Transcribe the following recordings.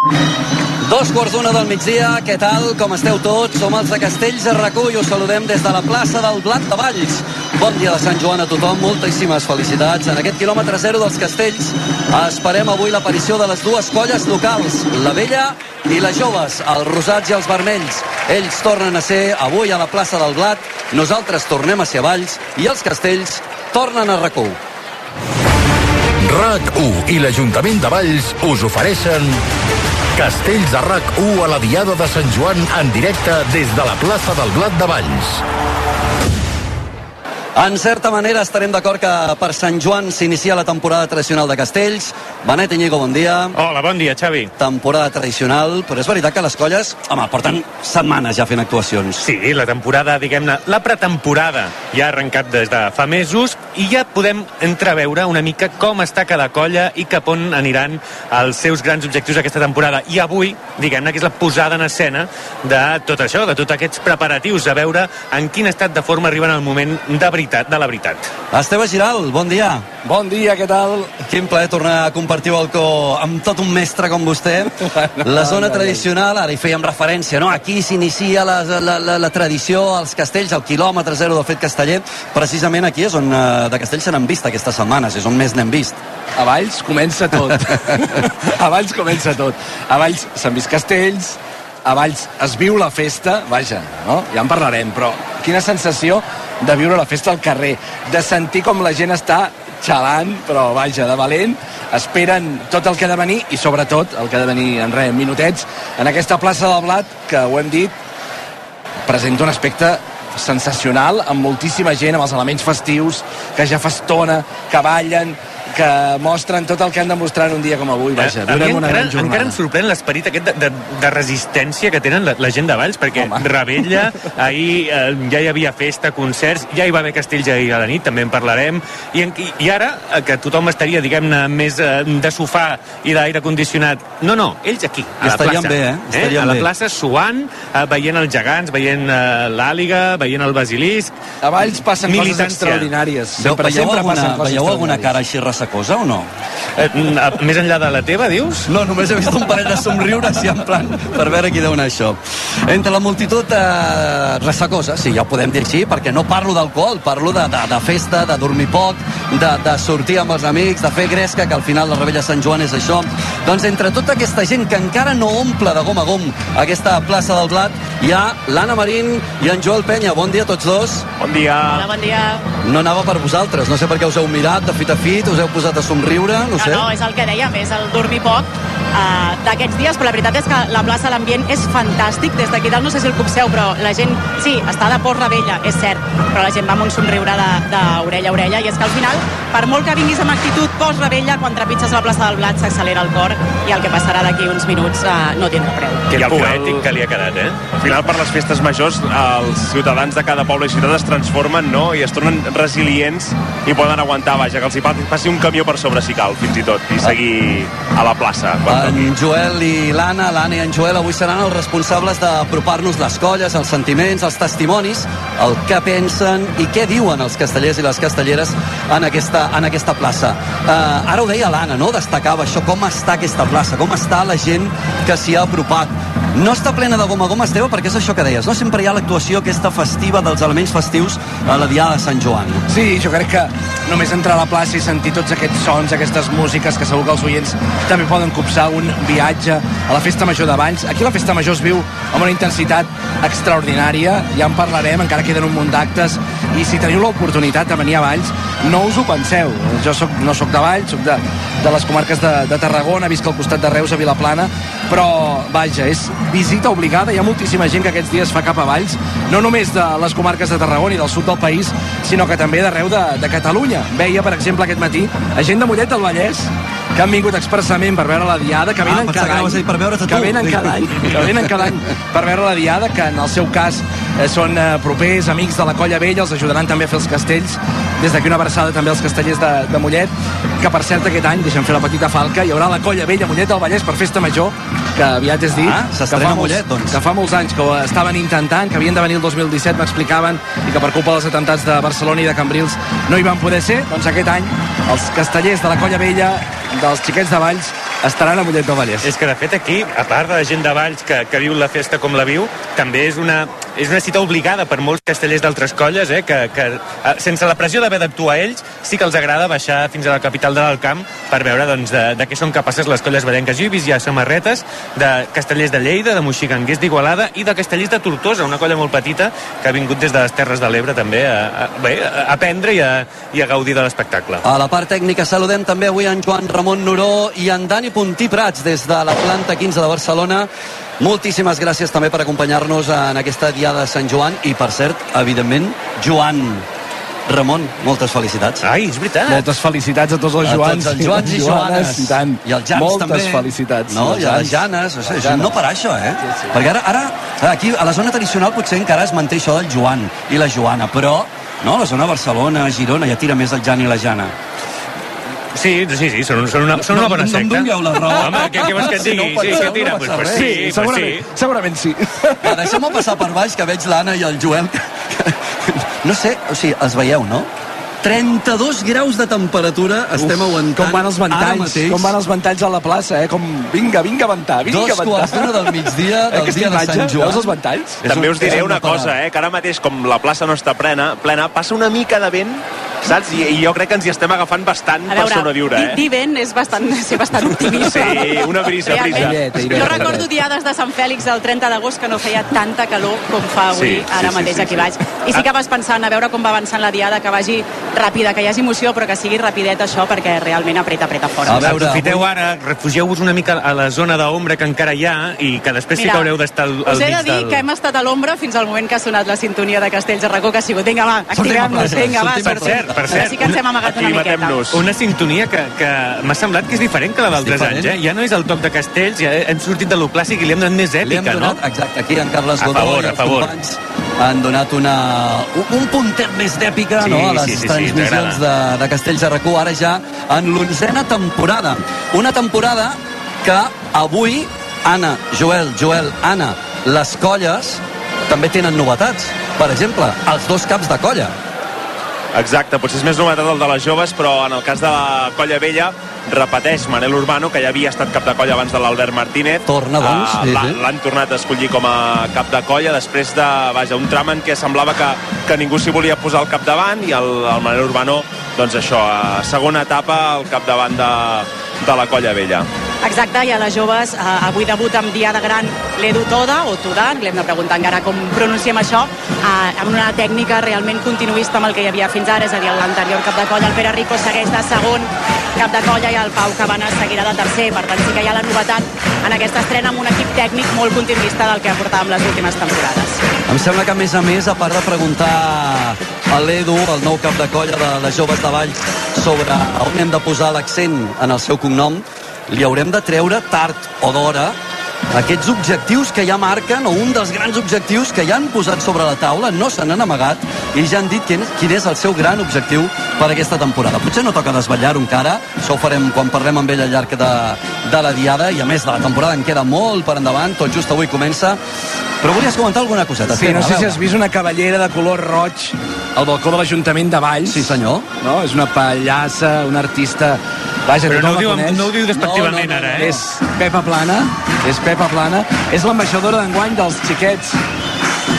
Dos quarts d'una del migdia, què tal? Com esteu tots? Som els de Castells de Racó i us saludem des de la plaça del Blat de Valls. Bon dia de Sant Joan a tothom, moltíssimes felicitats. En aquest quilòmetre zero dels Castells esperem avui l'aparició de les dues colles locals, la vella i les joves, els rosats i els vermells. Ells tornen a ser avui a la plaça del Blat, nosaltres tornem a ser a Valls i els Castells tornen a Racó. RAC1 i l'Ajuntament de Valls us ofereixen Castells de RAC1 a la Diada de Sant Joan en directe des de la plaça del Blat de Valls. En certa manera estarem d'acord que per Sant Joan s'inicia la temporada tradicional de Castells. Benet Iñigo, bon dia. Hola, bon dia, Xavi. Temporada tradicional, però és veritat que les colles, home, porten setmanes ja fent actuacions. Sí, la temporada, diguem-ne, la pretemporada ja ha arrencat des de fa mesos i ja podem entreveure una mica com està cada colla i cap on aniran els seus grans objectius aquesta temporada. I avui, diguem-ne, que és la posada en escena de tot això, de tots aquests preparatius, a veure en quin estat de forma arriben al moment de veritat, de la veritat. Esteve Giral, bon dia. Bon dia, què tal? Quin plaer tornar a compartir balcó amb tot un mestre com vostè. La zona tradicional, ara hi fèiem referència, no? Aquí s'inicia la, la, la, la tradició als castells, al quilòmetre zero del fet casteller. Precisament aquí és on eh, de castells se n'han vist aquestes setmanes, és on més n'hem vist. A Valls comença tot. a Valls comença tot. A Valls s'han vist castells, a Valls es viu la festa, vaja, no? ja en parlarem, però quina sensació de viure la festa al carrer, de sentir com la gent està xalant, però vaja, de valent, esperen tot el que ha de venir i sobretot el que ha de venir en res, minutets, en aquesta plaça del Blat, que ho hem dit, presenta un aspecte sensacional, amb moltíssima gent, amb els elements festius, que ja fa estona, que ballen, que mostren tot el que han de mostrar en un dia com avui. Vaja, a mi durem una encara, gran jornada. encara em sorprèn l'esperit aquest de, de, de resistència que tenen la, la gent de Valls, perquè Home. Rebella, ahir eh, ja hi havia festa, concerts, ja hi va haver castells ahir a la nit, també en parlarem, i, en, i, i ara, eh, que tothom estaria, diguem-ne, més eh, de sofà i d'aire condicionat, no, no, ells aquí, a la Estarien plaça. bé, eh? Estarien a la bé. plaça, suant, eh, veient els gegants, veient eh, l'àliga, veient el basilisc, A Valls passen coses Militància. extraordinàries. Veieu, Sempre, veieu, sempre passen alguna, coses veieu alguna extraordinàries. cara així ressacosa o no? eh, mm, més enllà de la teva, dius? No, només he vist un parell de somriures i en plan per veure qui deu anar això. Entre la multitud eh, ressacosa, sí, ja ho podem dir així, perquè no parlo d'alcohol, parlo de, de, de festa, de dormir poc, de, de sortir amb els amics, de fer gresca, que al final la Rebella Sant Joan és això. Doncs entre tota aquesta gent que encara no omple de gom a gom aquesta plaça del Blat, hi ha l'Anna Marín i en Joel Penya. Bon dia a tots dos. Bon dia. Hola, bon dia. No anava per vosaltres, no sé per què us heu mirat de fit a fit, us heu posat a somriure, no sé. No, no, és el que dèiem, és el dormir poc uh, d'aquests dies, però la veritat és que la plaça, l'ambient és fantàstic. Des d'aquí dalt no sé si el copseu, però la gent, sí, està de post-rebella, és cert, però la gent va amb un somriure de- d'orella a orella, i és que al final, per molt que vinguis amb actitud post-rebella, quan trepitges la plaça del Blat s'accelera el cor i el que passarà d'aquí uns minuts uh, no tindrà preu. Que I al poètic final- que li ha quedat, eh? Al final, per les festes majors, els ciutadans de cada poble i ciutat es transformen, no?, i es tornen resilients i poden aguantar, vaja, que els hi pa- passi un camió per sobre si cal, fins i tot, i seguir a la plaça. En Joel i l'Anna, l'Anna i en Joel avui seran els responsables d'apropar-nos les colles, els sentiments, els testimonis, el que pensen i què diuen els castellers i les castelleres en aquesta, en aquesta plaça. Uh, ara ho deia l'Anna, no? Destacava això, com està aquesta plaça, com està la gent que s'hi ha apropat. No està plena de goma a goma, Esteve, perquè és això que deies, no? Sempre hi ha l'actuació aquesta festiva dels elements festius a la Diada de Sant Joan. Sí, jo crec que només entrar a la plaça i sentir tots aquests sons, aquestes músiques, que segur que els oients també poden copsar un viatge a la Festa Major de Valls. Aquí la Festa Major es viu amb una intensitat extraordinària, ja en parlarem, encara queden un munt d'actes, i si teniu l'oportunitat de venir a Valls, no us ho penseu. Jo soc, no sóc de Valls, soc de, de les comarques de, de Tarragona, visc al costat de Reus, a Vilaplana, però, vaja, és visita obligada, hi ha moltíssima gent que aquests dies fa cap a Valls, no només de les comarques de Tarragona i del sud del país, sinó que també d'arreu de, de Catalunya. Veia, per exemple, aquest matí, a gent de Mollet del Vallès, que han vingut expressament per veure la Diada, que venen pensava cada any. per veure't a que venen cada any, que venen cada any per veure la Diada, que en el seu cas eh, són eh, propers, amics de la Colla Vella, els ajudaran també a fer els castells. Des d'aquí una abraçada també als castellers de, de Mollet, que per cert aquest any, deixem fer la petita falca, hi haurà la Colla Vella Mollet del Vallès per Festa Major, que aviat és dit, Ah, que, fa a Mollet, molts, doncs. que fa molts anys que ho estaven intentant, que havien de venir el 2017, m'explicaven, i que per culpa dels atentats de Barcelona i de Cambrils no hi van poder ser, doncs aquest any els castellers de la Colla Vella, dels xiquets de Valls, estaran a Mollet del Vallès. És que, de fet, aquí, a part de la gent de Valls que, que viu la festa com la viu, també és una, és una cita obligada per molts castellers d'altres colles, eh, que, que eh, sense la pressió d'haver d'actuar ells, sí que els agrada baixar fins a la capital de l'Alcamp per veure doncs, de, de què són capaces les colles badenques. Jo he vist ja samarretes de castellers de Lleida, de Moixiganguers d'Igualada i de castellers de Tortosa, una colla molt petita que ha vingut des de les Terres de l'Ebre també a, a, bé, a aprendre i a, i a gaudir de l'espectacle. A la part tècnica saludem també avui en Joan Ramon Noró i en Dani Puntí Prats des de la planta 15 de Barcelona. Moltíssimes gràcies també per acompanyar-nos en aquesta diada de Sant Joan i, per cert, evidentment, Joan Ramon, moltes felicitats. Ai, és veritat. Moltes felicitats a tots els A Joans. tots els Joans i Joanes. I tant. I els Jans Moltes també. felicitats. No, Els i a les. Janes. O sigui, Janes. no parar això, eh? Sí, sí. Perquè ara, ara, aquí, a la zona tradicional potser encara es manté això del Joan i la Joana, però no, la zona de Barcelona, Girona, ja tira més el Jan i la Jana. Sí, sí, sí, són, són, una, són No, una bona no em secta. dongueu la raó. Home, què, què vols que et Si no digui? ho sí, que tira? no pues, passa pues, res. sí, pues segurament, sí. segurament sí. Va, deixem-me passar per baix, que veig l'Anna i el Joel. No sé, o sigui, els veieu, no? 32 graus de temperatura estem aguantant Com van els ara ventalls, mateix. com van els ventalls a la plaça, eh? Com, vinga, vinga a ventar, vinga Dos a ventar. quarts d'una del migdia del Aquesta dia de Sant Joan. Veus els ventalls? També us diré una no cosa, eh, que ara mateix, com la plaça no està plena, plena passa una mica de vent, saps? I, i jo crec que ens hi estem agafant bastant A per veure, sobreviure, dir, eh? dir vent és bastant, ser bastant optimista. Sí, una brisa, Realment. brisa. Aireta, aireta, Jo recordo diades de Sant Fèlix el 30 d'agost que no feia tanta calor com fa avui, Sí, sí, ara sí, mateix sí, aquí sí. baix. I sí que vas pensant a veure com va avançant la diada, que vagi ràpida, que hi hagi emoció, però que sigui rapidet això, perquè realment apreta, apreta fora. A veure, Aprofiteu avui- ara, refugieu-vos una mica a la zona d'ombra que encara hi ha i que després sí que haureu d'estar al, al us he de dir del... que hem estat a l'ombra fins al moment que ha sonat la sintonia de Castells de Racó, que ha sigut, vinga, va, activem-nos, vinga, va, sortim. Per cert, per Ara sí que ens hem amagat una miqueta. Una sintonia que, que m'ha semblat que és diferent que la d'altres anys, eh? Ja no és el toc de castells, ja hem sortit de lo clàssic i li hem donat més èpica, donat, no? exacte, aquí en Carles A Godó favor, i a els favor. companys han donat una, un, un puntet més d'èpica Sí, no, a les sí, sí, sí, transmissions de, de Castells de RAC1, ara ja en l'onzena temporada. Una temporada que avui, Anna, Joel, Joel, Anna, les colles també tenen novetats. Per exemple, els dos caps de colla. Exacte, potser és més novetat el de les joves, però en el cas de la colla vella repeteix Manel Urbano, que ja havia estat cap de colla abans de l'Albert Martínez. Torna, doncs, Ah, sí, l'ha- sí. L'han tornat a escollir com a cap de colla després de, vaja, un tram en què semblava que, que ningú s'hi volia posar al capdavant i el, el Manel Urbano, doncs això, a segona etapa al capdavant de, de la colla vella. Exacte, i a les joves, eh, avui debut amb Diada Gran l'Edu Toda, o Tudar, li hem de preguntar encara com pronunciem això, eh, amb una tècnica realment continuista amb el que hi havia fins ara, és a dir, l'anterior cap de colla, el Pere Rico segueix de segon cap de colla i el Pau Cabanes seguirà de tercer, per tant sí que hi ha la novetat en aquesta estrena amb un equip tècnic molt continuista del que portàvem les últimes temporades. Em sembla que, a més a més, a part de preguntar a l'Edu, el nou cap de colla de les joves de Valls, sobre on hem de posar l'accent en el seu cognom, li haurem de treure tard o d'hora aquests objectius que ja marquen, o un dels grans objectius que ja han posat sobre la taula, no se n'han amagat, i ja han dit quin, quin és el seu gran objectiu per aquesta temporada. Potser no toca desvetllar-ho encara, això ho farem quan parlem amb ell al llarg de, de la diada, i a més de la temporada en queda molt per endavant, tot just avui comença, però volies comentar alguna coseta? Sí, no sé si has vist una cavallera de color roig al balcó de l'Ajuntament de Valls. Sí, senyor. No? És una pallassa, una artista... Vaja, Però no ho, diu, no ho diu despectivament No, no, no, ara, eh? És Pepa Plana, és Pepa Plana, és l'ambaixadora d'enguany dels xiquets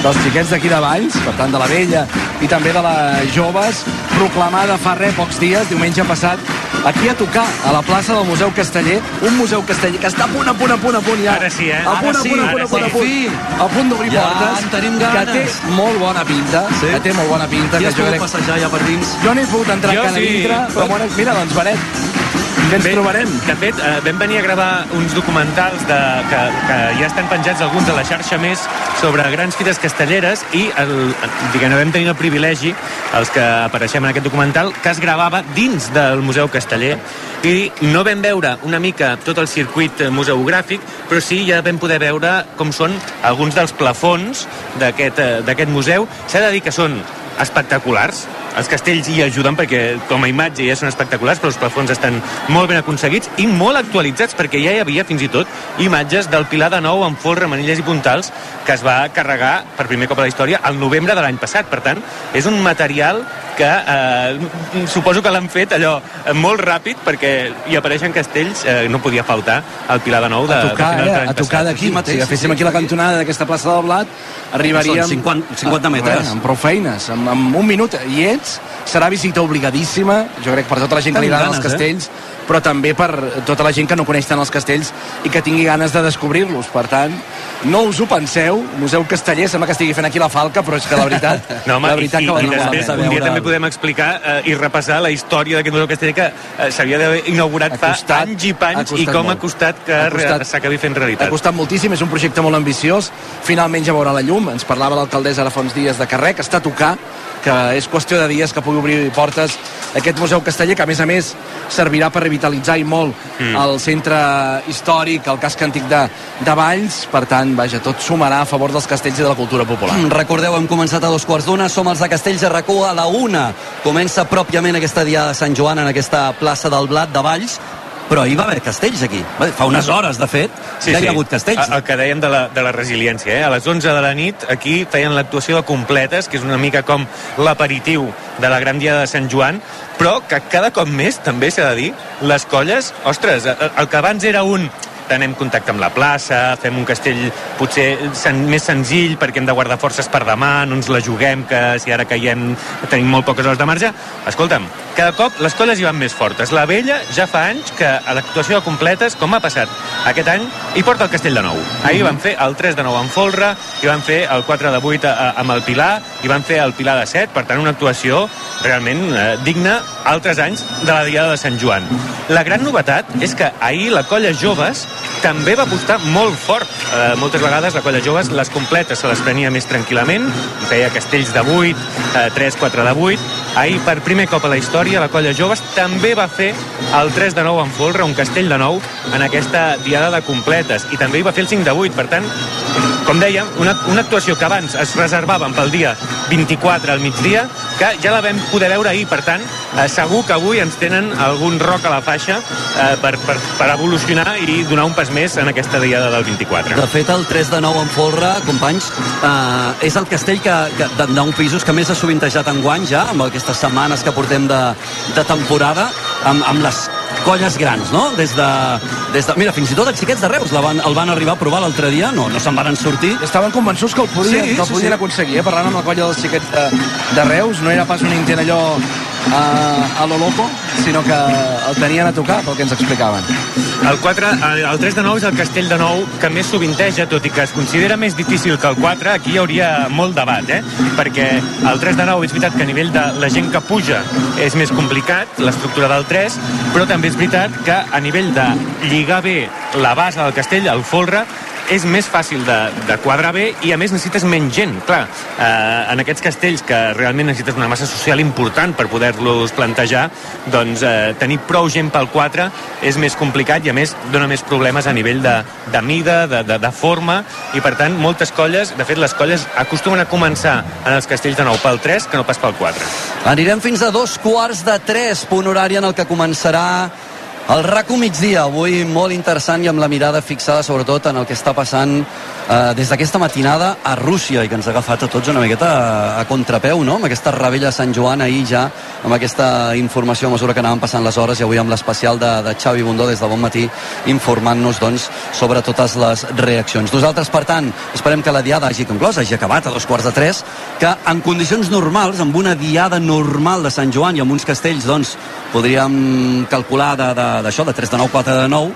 dels xiquets d'aquí de Valls, per tant de la vella i també de les joves, proclamada fa res pocs dies, diumenge passat, aquí a tocar, a la plaça del Museu Casteller, un museu casteller que està a punt, a punt, a punt, a punt ja. Ara sí, eh? A punt, a punt, a punt, a punt, a punt, a punt d'obrir Ja portes. en tenim Que té ganes. molt bona pinta, Sí? que té molt bona pinta. Qui Que has jo, pogut crec... passejar ja per dins? jo no he pogut entrar Jo encara sí. dintre, però bueno, mira, doncs, Benet, què ens trobarem? De fet, eh, vam venir a gravar uns documentals de, que, que ja estan penjats alguns a la xarxa més sobre grans fites castelleres i el, diguem vam tenir el privilegi, els que apareixem en aquest documental, que es gravava dins del Museu Casteller i no vam veure una mica tot el circuit museogràfic, però sí ja vam poder veure com són alguns dels plafons d'aquest eh, d'aquest museu. S'ha de dir que són espectaculars, els castells hi ajuden perquè com a imatge ja són espectaculars, però els plafons estan molt ben aconseguits i molt actualitzats perquè ja hi havia fins i tot imatges del Pilar de Nou amb folre, manilles i puntals que es va carregar per primer cop a la història al novembre de l'any passat. Per tant, és un material que que eh, suposo que l'han fet allò eh, molt ràpid perquè hi apareixen castells, eh, no podia faltar el Pilar de Nou de, a tocar, de final eh? a tocar d'aquí mateix, si agaféssim sí, aquí la cantonada d'aquesta plaça del Blat arribaríem Són 50 50 metres. Amb prou feines, amb, amb un minut i ets, serà visita obligadíssima jo crec per tota la gent que li agraden els ganes, eh? Però també per tota la gent que no coneix tant els castells i que tingui ganes de descobrir-los per tant, no us ho penseu Museu Casteller, sembla que estigui fent aquí la falca però és que la veritat, No, home, la veritat i, que i, i després un dia també podem explicar eh, i repassar la història d'aquest museu casteller que eh, s'havia d'haver inaugurat Ha fa costat- anys i panys ha costat i com molt. ha costat que Ha costat- s'acabi fent Ha realitat. costat moltíssim, és un projecte molt ambiciós. Finalment ja veurà la llum. Ens parlava l'alcaldessa ara fa uns dies de Carrec, està a tocar, que és qüestió de dies que pugui obrir portes aquest Museu Casteller, que a més a més servirà per revitalitzar i molt mm. el centre històric, el casc antic de, de Valls. Per tant, vaja, tot sumarà a favor dels castells i de la cultura popular. Recordeu, hem començat a dos quarts d'una, som els de Castells de Racó a la una. Comença pròpiament aquesta diada de Sant Joan en aquesta plaça del Blat de Valls, però hi va haver castells aquí. Fa unes hores, de fet, sí, ja hi ha hagut castells. El, el que dèiem de la, de la resiliència, eh? A les 11 de la nit, aquí feien l'actuació de completes, que és una mica com l'aperitiu de la gran dia de Sant Joan, però que cada cop més, també s'ha de dir, les colles, ostres, el, el que abans era un tenem contacte amb la plaça, fem un castell potser sen, més senzill perquè hem de guardar forces per demà, no ens la juguem que si ara caiem tenim molt poques hores de marge. Escolta'm, cada cop les colles hi van més fortes. La vella ja fa anys que a l'actuació de completes, com ha passat aquest any hi porta el castell de nou. Ahir van fer el 3 de 9 amb Folra i van fer el 4 de 8 a, amb el Pilar i van fer el Pilar de 7 per tant una actuació realment eh, digna altres anys de la Diada de Sant Joan. La gran novetat és que ahir la colla joves també va apostar molt fort. Eh, moltes vegades la colla joves les completes se les prenia més tranquil·lament, feia castells de 8, eh, 3, 4 de 8. Ahir, per primer cop a la història, la colla joves també va fer el 3 de 9 en folre, un castell de 9 en aquesta diada de completes, i també hi va fer el 5 de 8. Per tant, com dèiem, una, una actuació que abans es reservaven pel dia 24 al migdia, que ja la vam poder veure ahir, per tant, eh, segur que avui ens tenen algun roc a la faixa eh, per, per, per evolucionar i donar un pas més en aquesta diada del 24. De fet, el 3 de 9 en folre, companys, eh, és el castell que, que, de 9 pisos que més ha sovintejat en guany ja, amb aquestes setmanes que portem de, de temporada, amb, amb les colles grans, no? Des de, des de... Mira, fins i tot els xiquets de Reus la van, el van arribar a provar l'altre dia, no, no se'n van sortir. Estaven convençuts que el podien, Sí, que el sí, podien sí. aconseguir, eh? parlant amb la colla dels xiquets de, de Reus, no era pas un intent allò a, a lo loco, sinó que el tenien a tocar, pel que ens explicaven. El, 4, el, el 3 de 9 és el castell de 9 que més sovinteja, tot i que es considera més difícil que el 4, aquí hi hauria molt debat, eh? perquè el 3 de 9 és veritat que a nivell de la gent que puja és més complicat, l'estructura del 3, però també és veritat que a nivell de lligar bé la base del castell, el folre, és més fàcil de, de quadrar bé i a més necessites menys gent. Clar, eh, en aquests castells que realment necessites una massa social important per poder-los plantejar, doncs eh, tenir prou gent pel 4 és més complicat i a més dona més problemes a nivell de, de mida, de, de, de forma i per tant moltes colles, de fet les colles acostumen a començar en els castells de 9 pel 3 que no pas pel 4. Anirem fins a dos quarts de tres, punt horari en el que començarà el RACO migdia, avui molt interessant i amb la mirada fixada sobretot en el que està passant eh, des d'aquesta matinada a Rússia i que ens ha agafat a tots una miqueta a, a contrapeu, no? Amb aquesta rebella de Sant Joan ahir ja, amb aquesta informació a mesura que anaven passant les hores i avui amb l'especial de, de Xavi Bundó des de bon matí informant-nos doncs, sobre totes les reaccions. Nosaltres, per tant, esperem que la diada hagi conclòs, hagi acabat a dos quarts de tres, que en condicions normals, amb una diada normal de Sant Joan i amb uns castells, doncs, podríem calcular d'això, de, de 3 de 9, 4 de 9,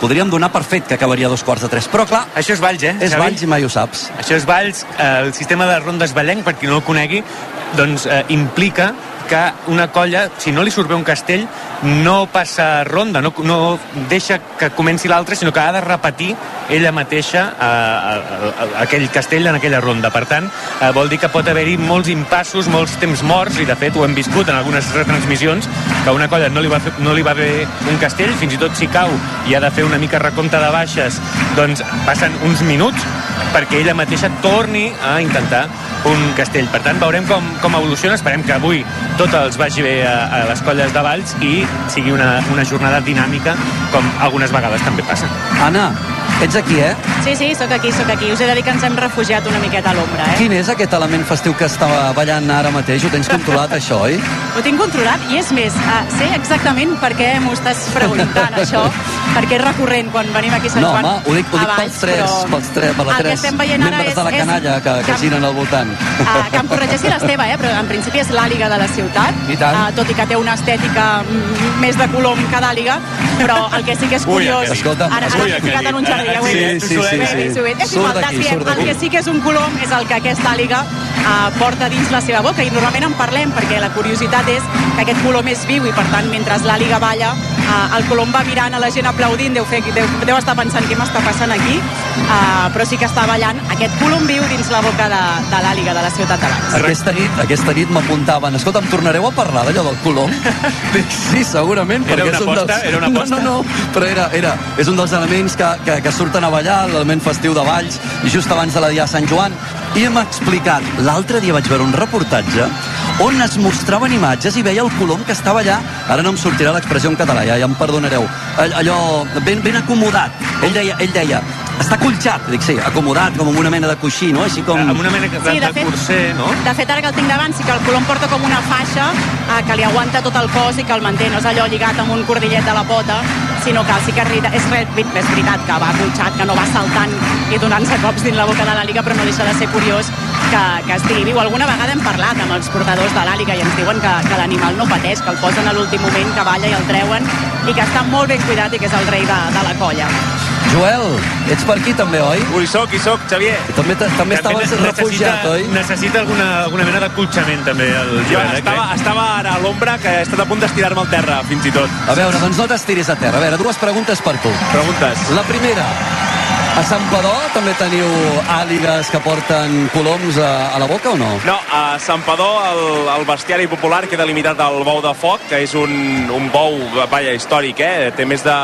podríem donar per fet que acabaria dos quarts de tres. Però, clar, Això és Valls, eh? és Xavi? Valls i mai ho saps. Això és Valls, eh, el sistema de rondes vallenc, per qui no el conegui, doncs eh, implica que una colla, si no li surt bé un castell, no passa ronda, no, no deixa que comenci l'altre, sinó que ha de repetir ella mateixa eh, eh, aquell castell en aquella ronda. Per tant, eh, vol dir que pot haver-hi molts impassos, molts temps morts, i de fet ho hem viscut en algunes retransmissions, que a una colla no li, va fer, no li va bé un castell, fins i tot si cau i ha de fer una mica recompte de baixes, doncs passen uns minuts perquè ella mateixa torni a intentar un castell. Per tant, veurem com, com evoluciona. Esperem que avui tot els vagi bé a, a les colles de Valls i sigui una, una jornada dinàmica, com algunes vegades també passa. Anna, Ets aquí, eh? Sí, sí, sóc aquí, sóc aquí. Us he de dir que ens hem refugiat una miqueta a l'ombra, eh? Quin és aquest element festiu que estava ballant ara mateix? Ho tens controlat, això, oi? Ho tinc controlat i és més, uh, sé exactament per què m'ho estàs preguntant, això, perquè és recurrent quan venim aquí a Sant No, Joan. home, ho dic, ho dic abans, pels tres, però pels tres, per que tres membres és, de la és- canalla que, que giren al voltant. Uh, que em corregeixi l'Esteve, eh? però en principi és l'àliga de la ciutat, I tant. Uh, tot i que té una estètica mm, més de colom que d'àliga, però el que sí que és Ui, curiós... aquell. Escolta'm, ara, ara escolta, m'he ficat en un jardí, ja ho he Sí, dit. sí, sí, he sí. he dit. És Surt igual, d'aquí, desviem. surt d'aquí. El que sí que és un colom és el que aquesta àliga uh, porta dins la seva boca i normalment en parlem perquè la curiositat és que aquest colom és viu i per tant mentre l'àliga balla uh, el colom va mirant a la gent aplaudint deu, fer, deu, deu estar pensant què m'està passant aquí uh, però sí que està ballant aquest colom viu dins la boca de, de l'àliga de la ciutat de Valls. Aquesta nit, aquesta nit m'apuntaven escolta'm, tornareu a parlar d'allò del colom? Sí, segurament Era perquè una és un aposta? dels... Era una aposta? No, no, no, però era, era, és un dels elements que, que, que surten a ballar l'element festiu de Valls i just abans de la dia de Sant Joan i hem explicat, l'altre dia vaig veure un reportatge on es mostraven imatges i veia el colom que estava allà? Ara no em sortirà l'expressió en català, ja, ja em perdonareu. All- allò ben, ben acomodat. Ell deia, ell deia està colxat, dic sí, acomodat com en una mena de coixí, no? Així com... Amb una mena de, Sí, de de fet- curser, no? De fet, ara que el tinc davant, sí que el colom porta com una faixa eh, que li aguanta tot el cos i que el manté. No és allò lligat amb un cordillet de la pota, sinó que sí que és, és veritat que va colxat, que no va saltant i donant-se cops dins la boca de l'àliga, però no deixa de ser curiós que, que estigui viu. Alguna vegada hem parlat amb els portadors de l'àliga i ens diuen que, que l'animal no pateix, que el posen a l'últim moment, que balla i el treuen i que està molt ben cuidat i que és el rei de, de la colla. Joel, ets per aquí també, oi? Ui, soc, hi soc, Xavier. I també, també estaves necessita- refugiat, oi? Necessita alguna, alguna mena d'acolxament, també, el Jo Joel, eh, estava, crec. estava ara a l'ombra que he estat a punt d'estirar-me al terra, fins i tot. A veure, doncs no t'estiris a terra. A veure, dues preguntes per tu. Preguntes. La primera, a Sant Padó també teniu àligues que porten coloms a, a la boca o no? No, a Sant Padó el, el bestiari popular queda limitat al bou de foc, que és un, un bou, vaja, històric, eh? Té més de,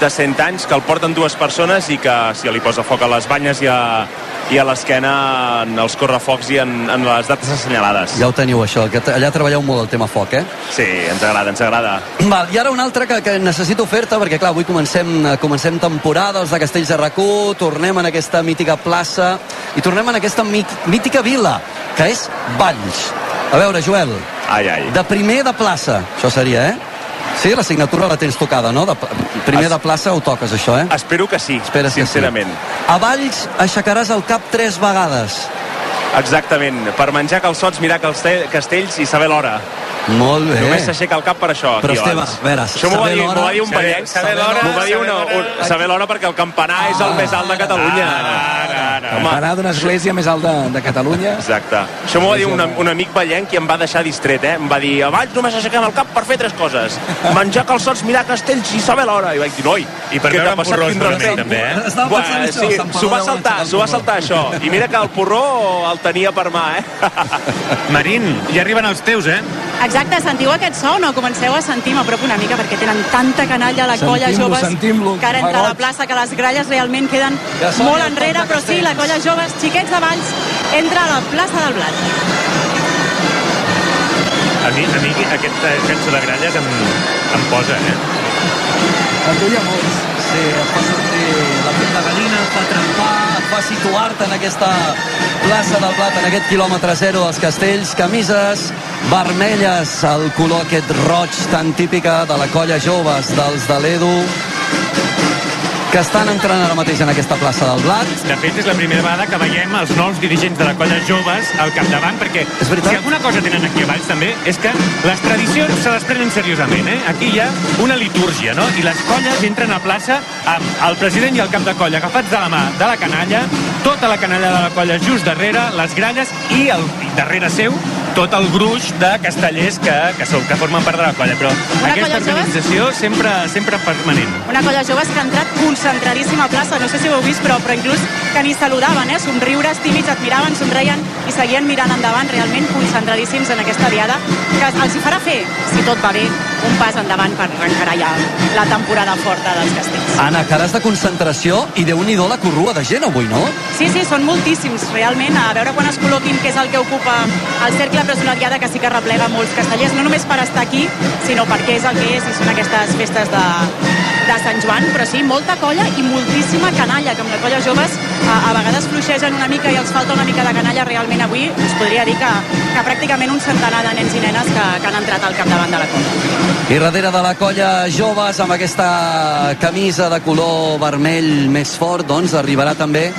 de 100 anys, que el porten dues persones i que si li posa foc a les banyes i a, i a l'esquena en els correfocs i en, en les dates assenyalades. Ja ho teniu, això, que allà treballeu molt el tema foc, eh? Sí, ens agrada, ens agrada. Val, I ara una altra que, que necessito fer-te, perquè clar, avui comencem, comencem temporada, els de Castells de rac tornem en aquesta mítica plaça i tornem en aquesta mítica vila, que és Valls. A veure, Joel, Ai, ai. de primer de plaça, això seria, eh? Sí, la signatura la tens tocada, no? De, primer de plaça ho toques, això, eh? Espero que sí, Esperes que sí. sincerament. A Valls aixecaràs el cap tres vegades. Exactament. Per menjar calçots, mirar caste- castells i saber l'hora. Molt bé. Només s'aixeca el cap per això. Però, Esteve, abans. a veure, això m'ho va, dir, va dir un vellenc. saber l'hora, M'ho va dir una, un, saber l'hora perquè el campanar és el més alt de Catalunya. Ara, ara, ara. Home, Anar d'una església més alta de, de Catalunya. Exacte. Això m'ho va dir un, un amic vellenc i em va deixar distret, eh? Em va dir, a Valls només aixequem el cap per fer tres coses. Menjar calçots, mirar castells i saber l'hora. I vaig dir, noi, I per què veure t'ha passat? respecte?" també, eh? S'ho va saltar, s'ho va saltar això. I mira que el porró el tenia per mà, eh? Marín, ja arriben els teus, eh? Exacte, sentiu aquest so o no? Comenceu a sentir, m'apropo una mica perquè tenen tanta canalla a la colla joves que ara fa entre la plaça que les gralles realment queden Ja molt enrere, però sí, la colla joves, xiquets de Valls, entra a la plaça del Blat. A mi, a mi aquest eh, cançó de gralles em, em posa, eh? A tu hi ha molts. Sí, et fa sortir la de gallina, et fa trempar, et fa situar-te en aquesta plaça del Blat, en aquest quilòmetre zero dels castells, camises vermelles, el color aquest roig tan típica de la colla joves dels de l'Edu, que estan entrant ara mateix en aquesta plaça del Blat. De fet, és la primera vegada que veiem els nous dirigents de la colla joves al capdavant, perquè És veritat. si alguna cosa tenen aquí a Valls també és que les tradicions se les prenen seriosament, eh? Aquí hi ha una litúrgia, no? I les colles entren a plaça amb el president i el cap de colla agafats de la mà de la canalla, tota la canalla de la colla just darrere, les gralles i, el, i darrere seu tot el gruix de castellers que, que, són, que formen part de la colla. Però Una aquesta colla joves? organització sempre, sempre permanent. Una colla joves que ha entrat concentradíssima a plaça, no sé si ho heu vist, però, però inclús que ni saludaven, eh? somriures tímids, et miraven, somreien i seguien mirant endavant, realment concentradíssims en aquesta diada, que els hi farà fer, si tot va bé, un pas endavant per encarar ja la temporada forta dels castells. Anna, cares de concentració i déu nhi la corrua de gent avui, no? Sí, sí, són moltíssims, realment. A veure quan es col·loquin què és el que ocupa el cercle, però és una diada que sí que replega molts castellers, no només per estar aquí, sinó perquè és el que és i són aquestes festes de, de Sant Joan, però sí, molta colla i moltíssima canalla, que amb la colla joves a, a vegades fluixegen una mica i els falta una mica de canalla realment avui, us podria dir que, que pràcticament un centenar de nens i nenes que, que han entrat al capdavant de la colla. I darrere de la colla joves amb aquesta camisa de color vermell més fort, doncs arribarà també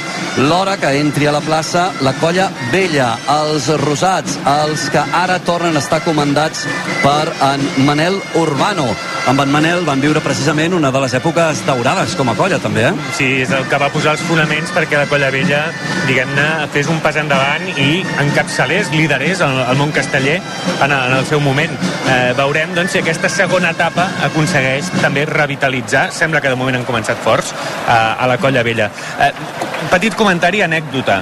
l'hora que entri a la plaça la colla vella, els rosats, els que ara tornen a estar comandats per en Manel Urbano. Amb en Manel van viure precisament una de les èpoques daurades com a colla, també, eh? Sí, és el que va posar els fonaments perquè la colla vella, diguem-ne, fes un pas endavant i encapçalés, liderés el, el món casteller en, en el seu moment. Eh, veurem, doncs, si aquesta segona etapa aconsegueix també revitalitzar, sembla que de moment han començat forts, eh, a la colla vella. Eh, petit comentari, anècdota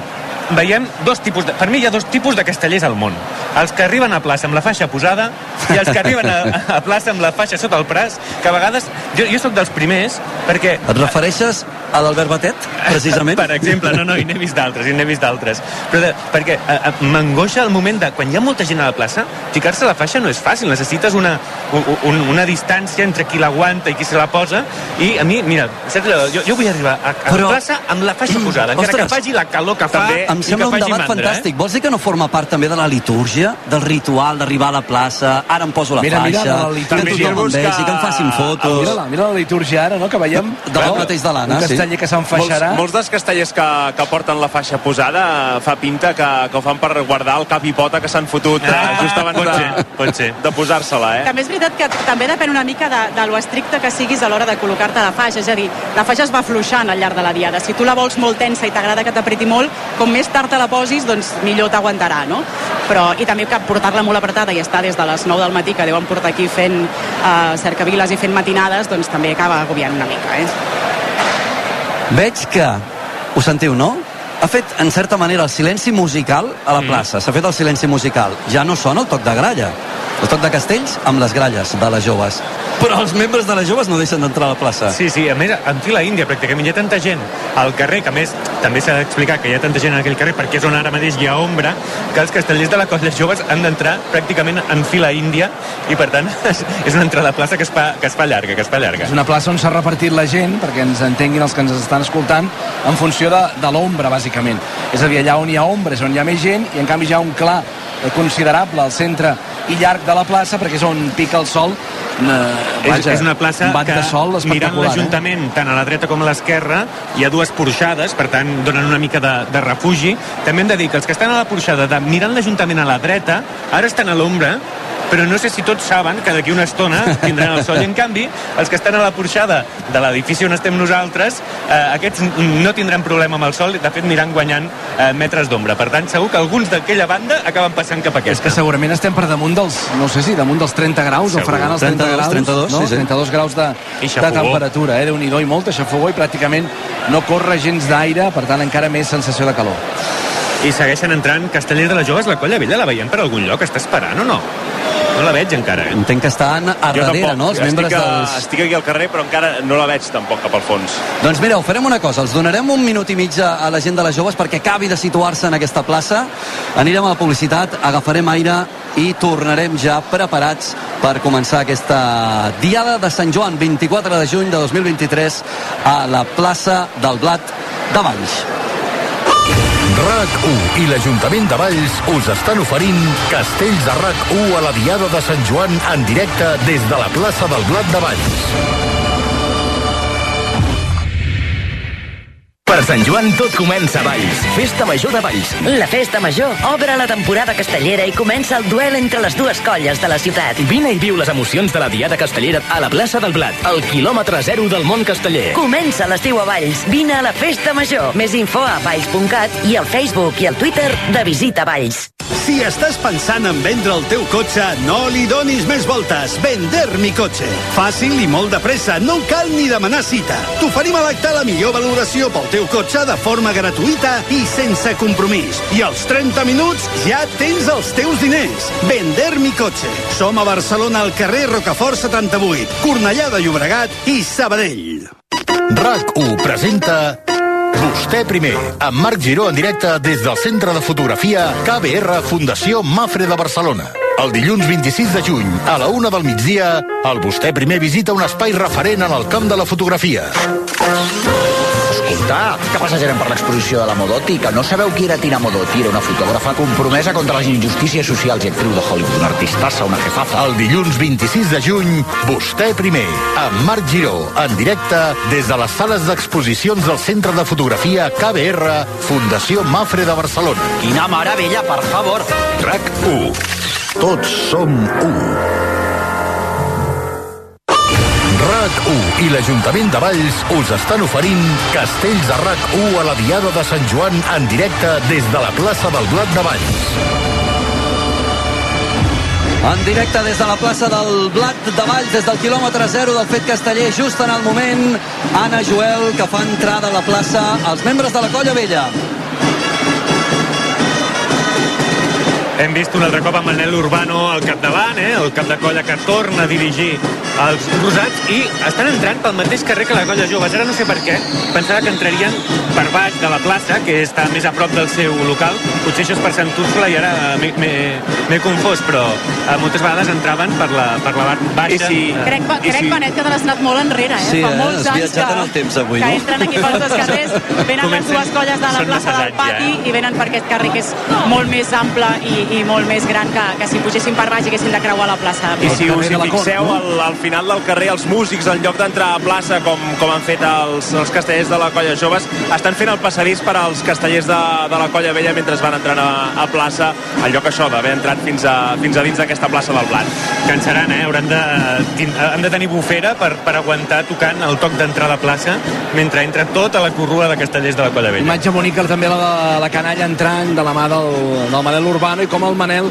veiem dos tipus de, per mi hi ha dos tipus de castellers al món els que arriben a plaça amb la faixa posada i els que arriben a, a plaça amb la faixa sota el braç que a vegades, jo, jo sóc dels primers perquè... Et refereixes a l'Albert Batet, precisament? per exemple, no, no, i n'he vist d'altres, i n'he vist d'altres. Però de, perquè m'angoixa el moment de, quan hi ha molta gent a la plaça, ficar-se a la faixa no és fàcil, necessites una, un, una distància entre qui l'aguanta i qui se la posa, i a mi, mira, saps, jo, jo vull arribar a, a Però... la plaça amb la faixa posada, encara Ostres, que faci la calor que fa, també, em sembla un debat mandra, fantàstic. Eh? Vols dir que no forma part també de la litúrgia, del ritual d'arribar a la plaça, ara em poso la mira, faixa, mira, la que tothom em vegi, que... que em facin fotos... Mira la, mira la litúrgia ara, no?, que veiem... De la mateix de l'Anna, sí casteller que s'enfaixarà. Molts, molts dels castellers que, que porten la faixa posada fa pinta que, que ho fan per guardar el cap i pota que s'han fotut ah, just abans pot de, ser, pot ser. de posar-se-la, eh? També és veritat que també depèn una mica de, de lo estricte que siguis a l'hora de col·locar-te la faixa, és a dir, la faixa es va fluixant al llarg de la diada. Si tu la vols molt tensa i t'agrada que t'apreti molt, com més tard te la posis, doncs millor t'aguantarà, no? Però, i també que portar-la molt apretada i estar des de les 9 del matí, que deuen portar aquí fent uh, cercaviles i fent matinades, doncs també acaba agobiant una mica, eh? Veig que, ho sentiu, no? Ha fet, en certa manera, el silenci musical a la mm. plaça. S'ha fet el silenci musical. Ja no sona el toc de gralla. El toc de castells amb les gralles de les joves. Però els membres de les joves no deixen d'entrar a la plaça. Sí, sí, a més, en fila índia, pràcticament. Hi ha tanta gent al carrer, que a més també s'ha d'explicar que hi ha tanta gent en aquell carrer perquè és on ara mateix hi ha ombra, que els castellers de la colla joves han d'entrar pràcticament en fila índia i, per tant, és una entrada a plaça que es fa, que es fa llarga, que es fa llarga. És una plaça on s'ha repartit la gent, perquè ens entenguin els que ens estan escoltant, en funció de, de l'ombra, bàsicament. És a dir, allà on hi ha ombra és on hi ha més gent i, en canvi, hi ha un clar considerable al centre i llarg de la plaça perquè és on pica el sol eh, vaja, és, és una plaça un que sol mirant l'Ajuntament eh? tant a la dreta com a l'esquerra hi ha dues porxades, per tant donen una mica de, de refugi. També hem de dir que els que estan a la porxada de mirant l'Ajuntament a la dreta ara estan a l'ombra però no sé si tots saben que d'aquí una estona tindran el sol. I en canvi, els que estan a la porxada de l'edifici on estem nosaltres, eh, aquests no tindran problema amb el sol, de fet aniran guanyant eh, metres d'ombra. Per tant, segur que alguns d'aquella banda acaben passant cap a aquesta. És que segurament estem per damunt dels, no sé si, damunt dels 30 graus, segur. o fregant els 30 32, graus. 32, no? sí, sí. 32 graus de, de temperatura, eh? Déu-n'hi-do, i molta xafogó, i pràcticament no corre gens d'aire, per tant encara més sensació de calor. I segueixen entrant castellers de les joves, la colla vella la veiem per algun lloc, està esperant o no? No la veig encara, eh? Entenc que estan a jo darrere, tampoc. no? Els membres estic, a, dels... estic aquí al carrer, però encara no la veig tampoc cap al fons. Doncs mira, ho farem una cosa. Els donarem un minut i mig a la gent de les joves perquè acabi de situar-se en aquesta plaça. Anirem a la publicitat, agafarem aire i tornarem ja preparats per començar aquesta Diada de Sant Joan, 24 de juny de 2023, a la plaça del Blat de Valls. RAC1 i l'Ajuntament de Valls us estan oferint Castells de RAC1 a la Diada de Sant Joan en directe des de la plaça del Blat de Valls. Per Sant Joan tot comença a Valls. Festa Major de Valls. La Festa Major obre la temporada castellera i comença el duel entre les dues colles de la ciutat. Vine i viu les emocions de la Diada Castellera a la plaça del Blat, al quilòmetre zero del món casteller. Comença l'estiu a Valls. Vine a la Festa Major. Més info a valls.cat i al Facebook i al Twitter de Visita Valls. Si estàs pensant en vendre el teu cotxe, no li donis més voltes. Vender mi cotxe. Fàcil i molt de pressa, no cal ni demanar cita. T'oferim a l'acte la millor valoració pel teu cotxe de forma gratuïta i sense compromís. I als 30 minuts ja tens els teus diners. Vender mi cotxe. Som a Barcelona al carrer Rocafort 78, Cornellà de Llobregat i Sabadell. RAC1 presenta Vostè primer, amb Marc Giró en directe des del Centre de Fotografia KBR Fundació Mafre de Barcelona. El dilluns 26 de juny, a la una del migdia, el Vostè primer visita un espai referent en el camp de la fotografia. Escolta, que passejarem per l'exposició de la Modotti, que no sabeu qui era Tina Modotti, era una fotògrafa compromesa contra les injustícies socials i actriu de Hollywood, una artistassa, una jefaza. El dilluns 26 de juny, Vostè primer, amb Marc Giró, en directe des de les sales d'exposicions del Centre de Fotografia KBR, Fundació Mafre de Barcelona. Quina meravella, per favor. RAC 1. Tots som 1. RAC1 i l'Ajuntament de Valls us estan oferint Castells de RAC1 a la Diada de Sant Joan en directe des de la plaça del Blat de Valls. En directe des de la plaça del Blat de Valls, des del quilòmetre 0 del Fet Casteller, just en el moment, Anna Joel, que fa entrada a la plaça als membres de la Colla Vella. Hem vist un altre cop amb Manel Urbano al capdavant, eh? el cap de colla que torna a dirigir els rosats i estan entrant pel mateix carrer que la colla joves. Ara no sé per què, pensava que entrarien per baix de la plaça, que està més a prop del seu local. Potser això és per Sant Úrsula i ara m'he- confós, però eh, moltes vegades entraven per la, per la part baixa. I si- Eh, Crec, I crec si- Benet, que te n'has anat molt enrere, eh? Sí, Fa eh? molts Has anys que, en el temps avui, que no? entren aquí pels dos carrers, venen les Comencem- dues colles de la són plaça del pati ja, eh? i venen per aquest carrer que és molt més ample i, i molt més gran que, que si pugessin per baix i haguessin de creuar la plaça. I si us hi fixeu, no? al, al final del carrer, els músics, en lloc d'entrar a plaça, com, com han fet els, els castellers de la colla joves, estan fent el passadís per als castellers de, de la colla vella mentre van entrant a, a plaça, en lloc això d'haver entrat fins a, fins a dins d'aquesta plaça del Blat. Cansaran, eh? Hauran de, han de tenir bufera per, per aguantar tocant el toc d'entrar a la plaça mentre entra tota la corrua de castellers de la Colla Vella. Imatge bonica també la de la canalla entrant de la mà del, del Manel Urbano i com el Manel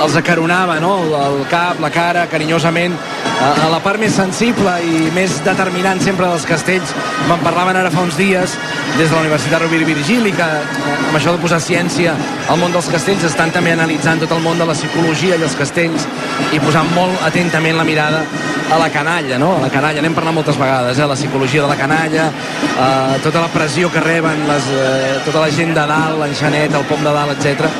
els acaronava, no? El, el cap, la cara, carinyosament, a, a la part més sensible i més determinant sempre dels castells. Me'n parlaven ara fa uns dies des de la Universitat Rovira i Virgili que eh, amb això de posar ciència al món dels castells estan també analitzant tot el món de la psicologia i els castells i posant molt atentament la mirada a la canalla, no? A la canalla, n'hem parlat moltes vegades, eh? La psicologia de la canalla, eh, tota la pressió que reben les, eh, tota la gent de dalt, l'enxanet, el pom de dalt, etc.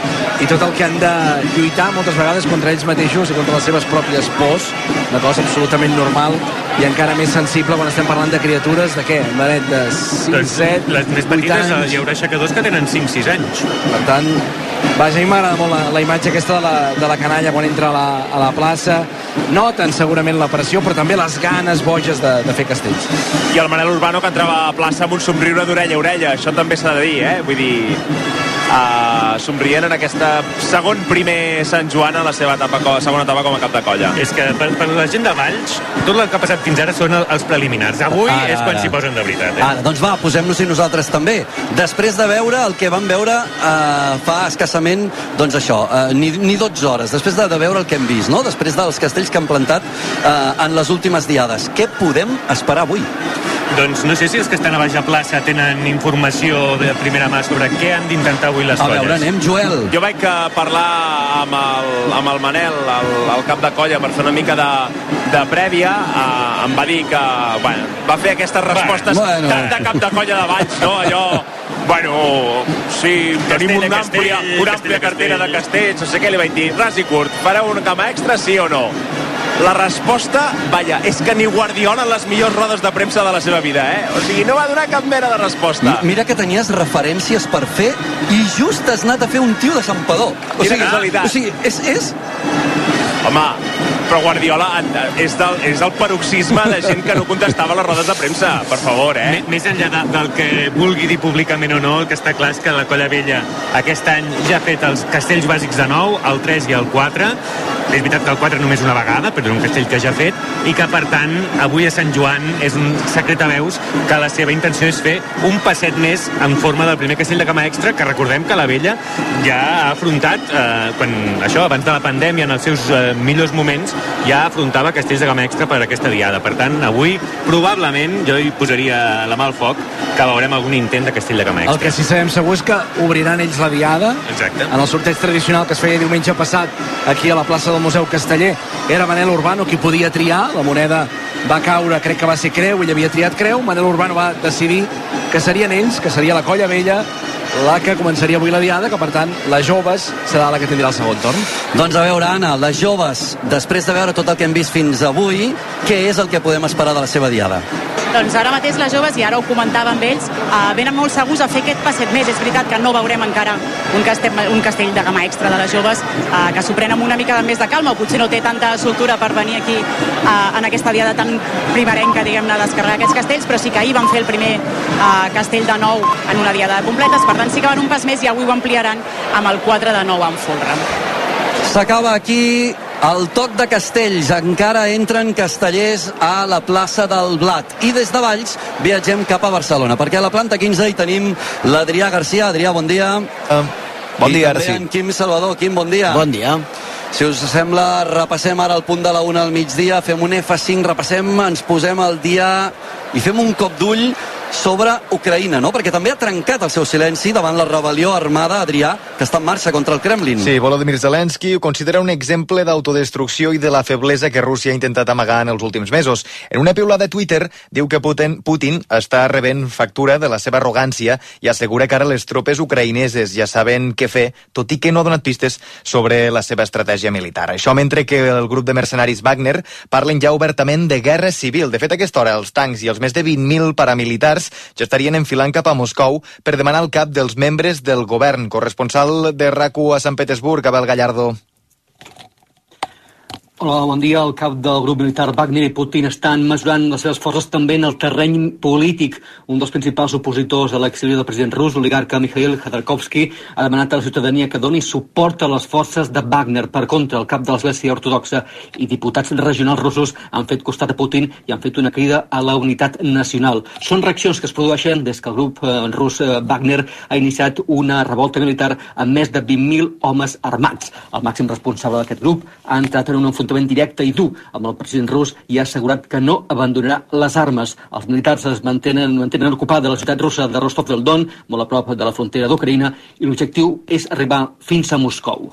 i tot el que han de lluitar moltes vegades contra ells mateixos i contra les seves pròpies pors, una cosa absolutament normal i encara més sensible quan estem parlant de criatures de què? Benet, de 6, Doncs 7, les més 8 petites anys. hi haurà aixecadors que tenen 5-6 anys. Per tant, vaja, a mi m'agrada molt la, la imatge aquesta de la, de la canalla quan entra a la, a la plaça. Noten segurament la pressió, però també les ganes boges de, de fer castells. I el Manel Urbano que entrava a plaça amb un somriure d'orella a orella, això també s'ha de dir, eh? Vull dir, uh, somrient en aquesta segon primer Sant Joan a la seva etapa, segona etapa com a cap de colla. És que per, per la gent de Valls, tot el que ha passat fins ara són el- els preliminars. Avui Ara, és quan s'hi posen de veritat. Eh? Ara, doncs va, posem-nos-hi nosaltres també. Després de veure el que vam veure eh, fa escassament, doncs això, eh, ni, ni 12 hores, després de, de veure el que hem vist, no? després dels castells que han plantat eh, en les últimes diades. Què podem esperar avui? Doncs no sé si els que estan a baix a plaça tenen informació de primera mà sobre què han d'intentar avui les A colles. veure, anem, Joel. Jo vaig parlar amb el, amb el Manel, el, el cap de colla, per fer una mica de, de prèvia. Eh, em va dir que bueno, va fer aquestes respostes Bueno. tan de cap de colla de Valls, no? Allò, bueno, sí, tenim Castell, una àmplia, una Castell, àmplia cartera de Castell. castells, no sé què, li vaig dir, ras i curt, fareu una cama extra, sí o no? La resposta, vaja, és que ni Guardiola en les millors rodes de premsa de la seva vida, eh? O sigui, no va donar cap mena de resposta. Mi- Mira que tenies referències per fer i just has anat a fer un tio de Santpedor. O sigui, casualitat. o sigui és, és... Home, però Guardiola és del, és el paroxisme de gent que no contestava les rodes de premsa, per favor, eh? Més enllà de, del que vulgui dir públicament o no, el que està clar és que la Colla Vella aquest any ja ha fet els castells bàsics de nou, el 3 i el 4. És veritat que el 4 només una vegada, però és un castell que ja ha fet, i que, per tant, avui a Sant Joan és un secret a veus que la seva intenció és fer un passet més en forma del primer castell de cama extra, que recordem que la Vella ja ha afrontat, eh, quan això, abans de la pandèmia, en els seus eh, millors moments, ja afrontava castells de gama extra per aquesta diada. Per tant, avui, probablement, jo hi posaria la mà al foc, que veurem algun intent de castell de gama extra. El que sí sabem segur és que obriran ells la diada Exacte. en el sorteig tradicional que es feia diumenge passat aquí a la plaça del Museu Casteller era Manel Urbano qui podia triar la moneda va caure, crec que va ser Creu ell havia triat Creu, Manel Urbano va decidir que serien ells, que seria la colla vella la que començaria avui la diada, que per tant les joves serà la que tindrà el segon torn. Doncs a veure, Anna, les joves, després de veure tot el que hem vist fins avui, què és el que podem esperar de la seva diada? Doncs ara mateix les joves, i ara ho comentava amb ells, eh, venen molt segurs a fer aquest passet més. És veritat que no veurem encara un castell, un castell de gama extra de les joves, eh, que s'ho prenen amb una mica més de calma, o potser no té tanta soltura per venir aquí eh, en aquesta diada tan primerenca, diguem-ne, a descarregar aquests castells, però sí que ahir van fer el primer eh, castell de nou en una diada de completes, per tant sí que van un pas més i avui ho ampliaran amb el 4 de nou en Fulham. S'acaba aquí el toc de castells. Encara entren castellers a la plaça del Blat. I des de Valls viatgem cap a Barcelona, perquè a la planta 15 hi tenim l'Adrià Garcia. Adrià, bon dia. Uh, bon I dia, també ara sí. en Quim Salvador. Quim, bon dia. Bon dia. Si us sembla, repassem ara el punt de la una al migdia, fem un F5, repassem, ens posem al dia i fem un cop d'ull sobre Ucraïna, no? Perquè també ha trencat el seu silenci davant la rebel·lió armada, Adrià, que està en marxa contra el Kremlin. Sí, Volodymyr Zelensky ho considera un exemple d'autodestrucció i de la feblesa que Rússia ha intentat amagar en els últims mesos. En una piulada a Twitter diu que Putin, Putin està rebent factura de la seva arrogància i assegura que ara les tropes ucraïneses ja saben què fer, tot i que no ha donat pistes sobre la seva estratègia militar. Això mentre que el grup de mercenaris Wagner parlen ja obertament de guerra civil. De fet, a aquesta hora els tancs i els més de 20.000 paramilitars ja estarien enfilant cap a Moscou per demanar el cap dels membres del govern. Corresponsal de RACU a Sant Petersburg, Abel Gallardo. Hola, bon dia. El cap del grup militar Wagner i Putin estan mesurant les seves forces també en el terreny polític. Un dels principals opositors a l'exili del president rus, l'oligarca Mikhail Khodorkovsky, ha demanat a la ciutadania que doni suport a les forces de Wagner. Per contra, el cap de l'Església Ortodoxa i diputats regionals russos han fet costat a Putin i han fet una crida a la unitat nacional. Són reaccions que es produeixen des que el grup eh, rus eh, Wagner ha iniciat una revolta militar amb més de 20.000 homes armats. El màxim responsable d'aquest grup ha entrat en un enfrontament directe i dur amb el president rus i ha assegurat que no abandonarà les armes. Els militars es mantenen, mantenen ocupada la ciutat russa de Rostov del Don, molt a prop de la frontera d'Ucraïna, i l'objectiu és arribar fins a Moscou.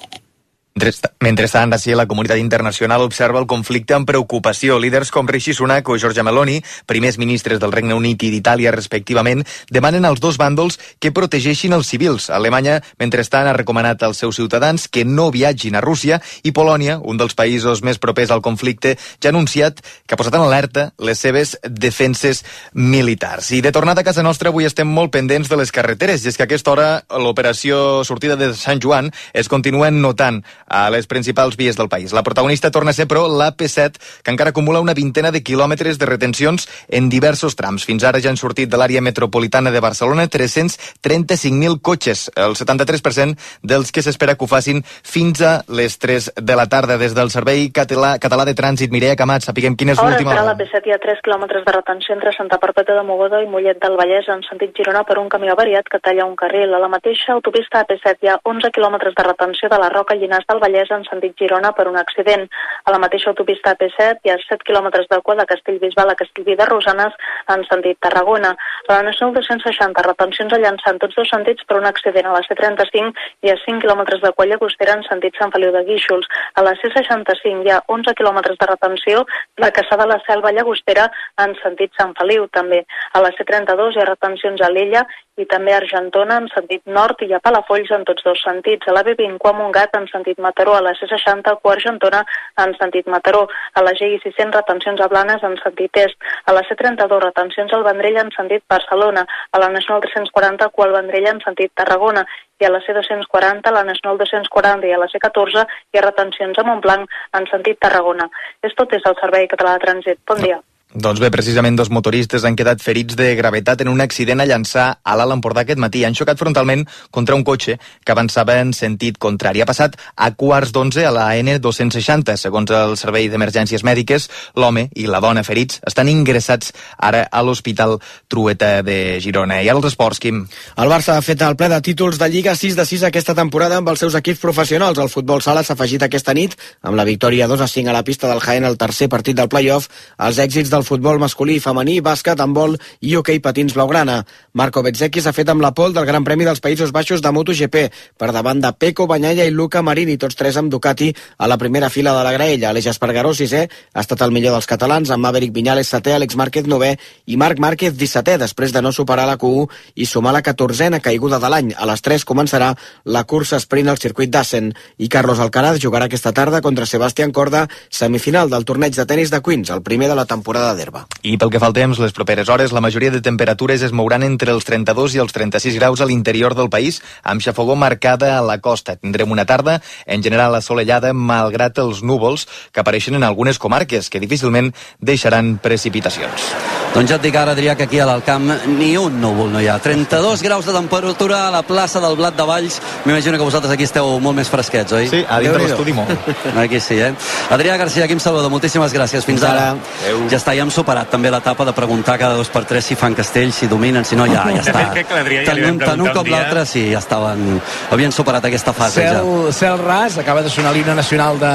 Mentrestant, així, la comunitat internacional observa el conflicte amb preocupació. Líders com Rishi Sunak o Giorgia Meloni, primers ministres del Regne Unit i d'Itàlia respectivament, demanen als dos bàndols que protegeixin els civils. Alemanya, mentrestant, ha recomanat als seus ciutadans que no viatgin a Rússia i Polònia, un dels països més propers al conflicte, ja ha anunciat que ha posat en alerta les seves defenses militars. I de tornada a casa nostra, avui estem molt pendents de les carreteres, i és que a aquesta hora l'operació sortida de Sant Joan es continua notant a les principals vies del país. La protagonista torna a ser, però, l'AP7, que encara acumula una vintena de quilòmetres de retencions en diversos trams. Fins ara ja han sortit de l'àrea metropolitana de Barcelona 335.000 cotxes, el 73% dels que s'espera que ho facin fins a les 3 de la tarda. Des del Servei Català, Català de Trànsit, Mireia Camat, sapiguem quina és l'última encara a hora. la P7 hi ha 3 quilòmetres de retenció entre Santa Perpètua de Mogoda i Mollet del Vallès en sentit Girona per un camió variat que talla un carril. A la mateixa autopista AP7 hi ha 11 quilòmetres de retenció de la Roca Llinars del Vallès en sentit Girona per un accident. A la mateixa autopista AP7 hi ha 7 quilòmetres de cua de Castellbisbal a Castellví de Rosanes en sentit Tarragona. A la Nacional 260 retencions a llançar en tots dos sentits per un accident. A la C35 hi ha 5 quilòmetres de colla costera en sentit Sant Feliu de Guíxols. A la C65 hi ha 11 quilòmetres de retenció de Caçà de la Selva Llagostera en sentit Sant Feliu també. A la C32 hi ha retencions a l'Ella i també Argentona en sentit nord i a Palafolls en tots dos sentits. A la B20 a Montgat en sentit Mataró, a la C60 a Argentona en sentit Mataró, a la GI600 retencions a Blanes en sentit est, a la C32 retencions al Vendrell en sentit Barcelona, a la Nacional 340 a Vendrell en sentit Tarragona i a la C240, a la Nacional 240 i a la C14 hi ha retencions a Montblanc en sentit Tarragona. És tot des del Servei Català de Trànsit. Bon dia. Doncs bé, precisament dos motoristes han quedat ferits de gravetat en un accident a llançar a l'Alt Empordà aquest matí. Han xocat frontalment contra un cotxe que avançava en sentit contrari. Ha passat a quarts d'onze a la N260. Segons el Servei d'Emergències Mèdiques, l'home i la dona ferits estan ingressats ara a l'Hospital Trueta de Girona. I ara els esports, Quim. El Barça ha fet el ple de títols de Lliga 6 de 6 aquesta temporada amb els seus equips professionals. El futbol sala s'ha afegit aquesta nit amb la victòria 2 a 5 a la pista del Jaén el tercer partit del playoff. Els èxits del futbol masculí i femení, bàsquet, handbol i hoquei patins blaugrana. Marco Bezzecchi s'ha fet amb la pol del Gran Premi dels Països Baixos de MotoGP, per davant de Peco, Banyalla i Luca Marini, tots tres amb Ducati a la primera fila de la graella. Aleix Espargaró, sisè, ha estat el millor dels catalans, amb Maverick Viñales, setè, Àlex Márquez, novè, i Marc Márquez, dissetè, després de no superar la Q1 i sumar la catorzena caiguda de l'any. A les 3 començarà la cursa sprint al circuit d'Assen i Carlos Alcaraz jugarà aquesta tarda contra Sebastián Corda, semifinal del torneig de tennis de Queens, el primer de la temporada d'herba. I pel que fa al temps, les properes hores, la majoria de temperatures es mouran entre els 32 i els 36 graus a l'interior del país, amb xafogó marcada a la costa. Tindrem una tarda, en general assolellada, malgrat els núvols que apareixen en algunes comarques, que difícilment deixaran precipitacions. Doncs ja et dic ara, Adrià, que aquí a l'Alcamp ni un núvol no hi ha. 32 graus de temperatura a la plaça del Blat de Valls. M'imagino que vosaltres aquí esteu molt més fresquets, oi? Sí, a dintre l'estudi molt. Aquí sí, eh? Adrià Garcia, Quim Salvador, moltíssimes gràcies. Fins, Fins ara. ara. Ja està, ja hem superat també l'etapa de preguntar cada dos per tres si fan castells, si dominen, si no, ja, ja està. Crec que l'Adrià ja tant li vam un, tant com l'altre, sí, ja estaven... Havien superat aquesta fase, Cel, ja. cel ras, acaba de sonar l'himne nacional de,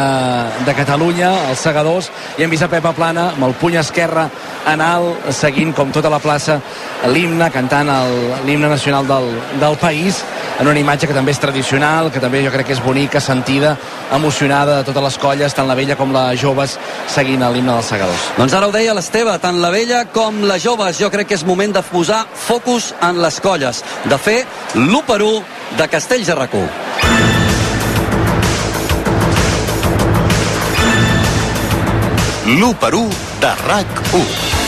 de Catalunya, els segadors, i hem vist a Pepa Plana amb el puny esquerre en alt, seguint com tota la plaça l'himne, cantant el- l'himne nacional del, del país, en una imatge que també és tradicional, que també jo crec que és bonica, sentida, emocionada de totes les colles, tant la vella com la joves, seguint l'himne dels segadors. Doncs ara ho deia l'Esteve, tant la vella com la joves, jo crec que és moment de posar focus en les colles, de fer l'1 per 1 de Castells de RAC1. L'1 per 1 de RAC1.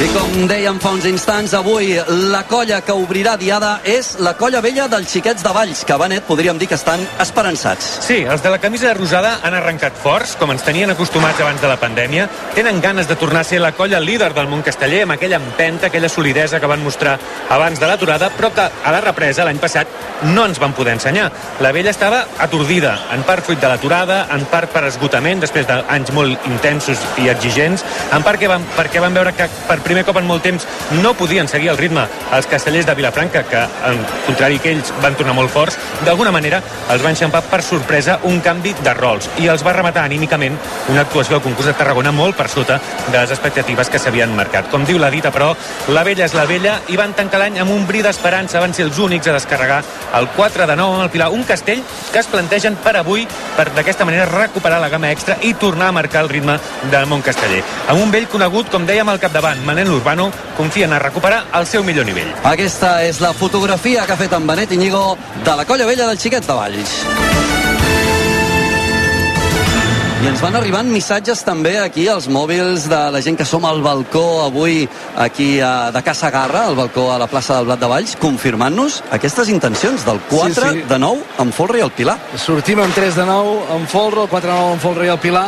I com dèiem fa uns instants, avui la colla que obrirà diada és la colla vella dels xiquets de Valls, que Benet podríem dir que estan esperançats. Sí, els de la camisa rosada han arrencat forts, com ens tenien acostumats abans de la pandèmia. Tenen ganes de tornar a ser la colla líder del món casteller, amb aquella empenta, aquella solidesa que van mostrar abans de l'aturada, però que a la represa l'any passat no ens van poder ensenyar. La vella estava atordida, en part fruit de l'aturada, en part per esgotament, després d'anys molt intensos i exigents, en part que van, perquè van veure que per primer cop en molt temps no podien seguir el ritme els castellers de Vilafranca, que, en contrari que ells van tornar molt forts, d'alguna manera els va enxampar per sorpresa un canvi de rols i els va rematar anímicament una actuació al concurs de Tarragona molt per sota de les expectatives que s'havien marcat. Com diu la dita, però, la vella és la vella i van tancar l'any amb un bri d'esperança. Van ser els únics a descarregar el 4 de 9 amb el Pilar. Un castell que es plantegen per avui per d'aquesta manera recuperar la gamma extra i tornar a marcar el ritme del món casteller. Amb un vell conegut, com dèiem al capdavant, Manel Urbano, confien a recuperar el seu millor nivell. Aquesta és la fotografia que ha fet en Benet Iñigo de la colla vella del xiquet de Valls. I ens van arribant missatges també aquí als mòbils de la gent que som al balcó avui aquí a, de Casa Garra, al balcó a la plaça del Blat de Valls, confirmant-nos aquestes intencions del 4 Sí, sí. de 9 amb Folra i el Pilar. Sortim amb 3 de 9 amb Folro, 4 de 9 amb Folro i el Pilar.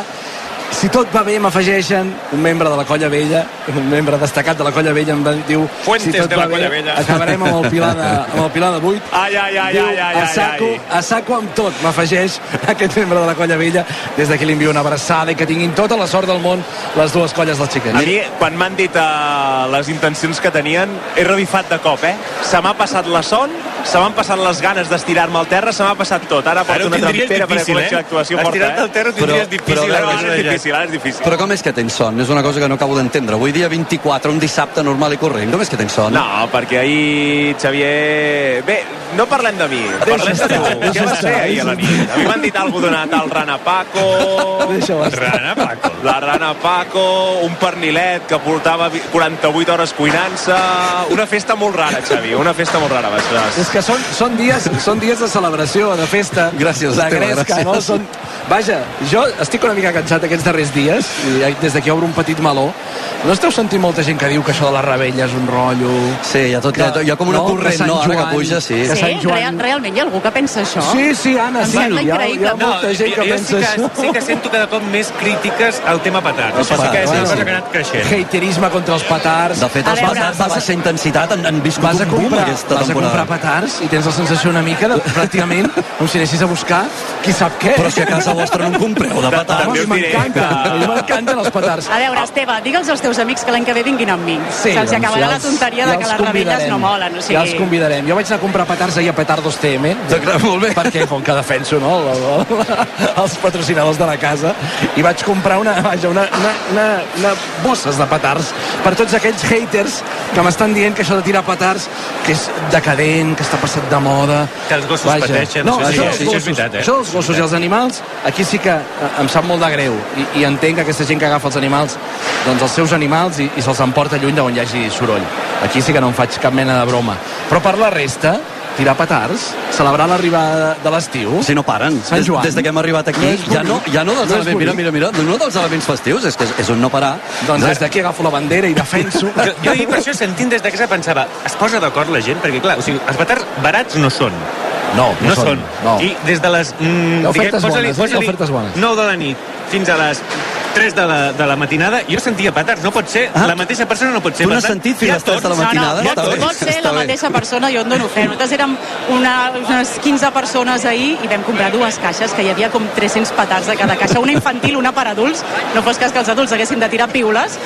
Si tot va bé, m'afegeixen un membre de la colla vella, un membre destacat de la colla vella, em va- diu... Fuentes si tot de la va bé, colla vella. Acabarem amb el Pilar de, amb el Pilar de 8. Ai, ai, ai, Diu, ai, ai, a ai, saco, ai. a saco amb tot, m'afegeix aquest membre de la colla vella. Des d'aquí li envio una abraçada i que tinguin tota la sort del món les dues colles dels xiquets. A mi, quan m'han dit uh, les intencions que tenien, he revifat de cop, eh? Se m'ha passat la son se m'han passat les ganes d'estirar-me al terra, se m'ha passat tot. Ara porto Ara una trampera per difícil, col·lecció eh? d'actuació forta, Estirar-te eh? al terra ho tindries difícil, Però, ara és difícil, ara és difícil. Però com és que tens son? És una cosa que no acabo d'entendre. Avui dia 24, un dissabte normal i corrent. Com és que tens son? No, perquè ahir, Xavier... Bé, no parlem de mi, parlem de tu. Què vas fer ahir a la nit? A mi m'han dit alguna d'una tal Rana Paco... Rana Paco. La Rana Paco, un pernilet que portava vi- 48 hores cuinant-se... Una festa molt rara, Xavi, una festa molt rara. Vas, vas. Que són, són, dies, són dies de celebració, de festa, Gràcies, de Esteve, gresca, gràcies. no? Són... Vaja, jo estic una mica cansat aquests darrers dies, i des d'aquí obro un petit meló. No esteu sentint molta gent que diu que això de la rebella és un rotllo... Sí, hi ha, tot, hi ha, tot, hi ha com una No, que corrent, no? Ara que puja, sí. que Sí, Sant Joan- real, realment hi ha algú que pensa això? Sí, sí, Anna, Em sí. sembla Hi ha, hi ha molta gent que jo pensa sí que, això. sí que sento cada cop més crítiques al tema petard. Això sí que és una Bueno, cosa que ha anat creixent. Haterisme contra els petards. De fet, els veure, petards de baixa intensitat han, han viscut vas a un boom comprar, aquesta vas a comprar temporada. Petards i tens la sensació una mica de pràcticament com si anessis a buscar qui sap què. Però si a casa vostra no en compreu de petards. També Home, m'encanta, m'encanten els petards. A veure, Esteve, digue'ls als teus amics que l'any que ve vinguin amb mi. Sí, Se'ls doncs acabarà ja la tonteria ja de que les rebelles no molen. O sigui... Ja els convidarem. Jo vaig anar a comprar petards ahir a Petardos TM. Molt bé. Perquè, com que defenso no, el, el, els patrocinadors de la casa, i vaig comprar una, vaja, una, una, una, una bosses de petards per tots aquells haters que m'estan dient que això de tirar petards que és decadent, que està passat de moda... Que els gossos pateixen. No, Sí, això, sí, dels això és gossos, veritat, eh? això dels gossos i els animals, aquí sí que eh, em sap molt de greu. I, i entenc que aquesta gent que agafa els animals, doncs els seus animals i, i se'ls emporta lluny d'on hi hagi soroll. Aquí sí que no em faig cap mena de broma. Però per la resta, tirar petards, celebrar l'arribada de l'estiu... Si no paren. Sant Des, Joan. des de que hem arribat aquí, No ja, no, ja no dels No elements... Mira, mira, mira, no dels elements festius, és que és, és un no parar. Doncs des d'aquí agafo la bandera i defenso... Jo, jo per això sentint des de casa pensava, es posa d'acord la gent? Perquè clar, o sigui, els petards barats no són. No, No, són. No. I des de les... Mm, ofertes posa-li- eh? Bones. 9 de la nit fins a les 3 de la, de la matinada, jo sentia petards. No pot ser, Ah, la mateixa persona no pot ser. tu Per tant, sentit fins a les tres de la matinada? No, no, pot, bé, pot ser la mateixa persona, jo en dono fe. Nosaltres érem una, unes 15 persones ahir i vam comprar dues caixes, que hi havia com 300 petards de cada caixa, una infantil, una per adults, no fos cas que els adults haguessin de tirar piules,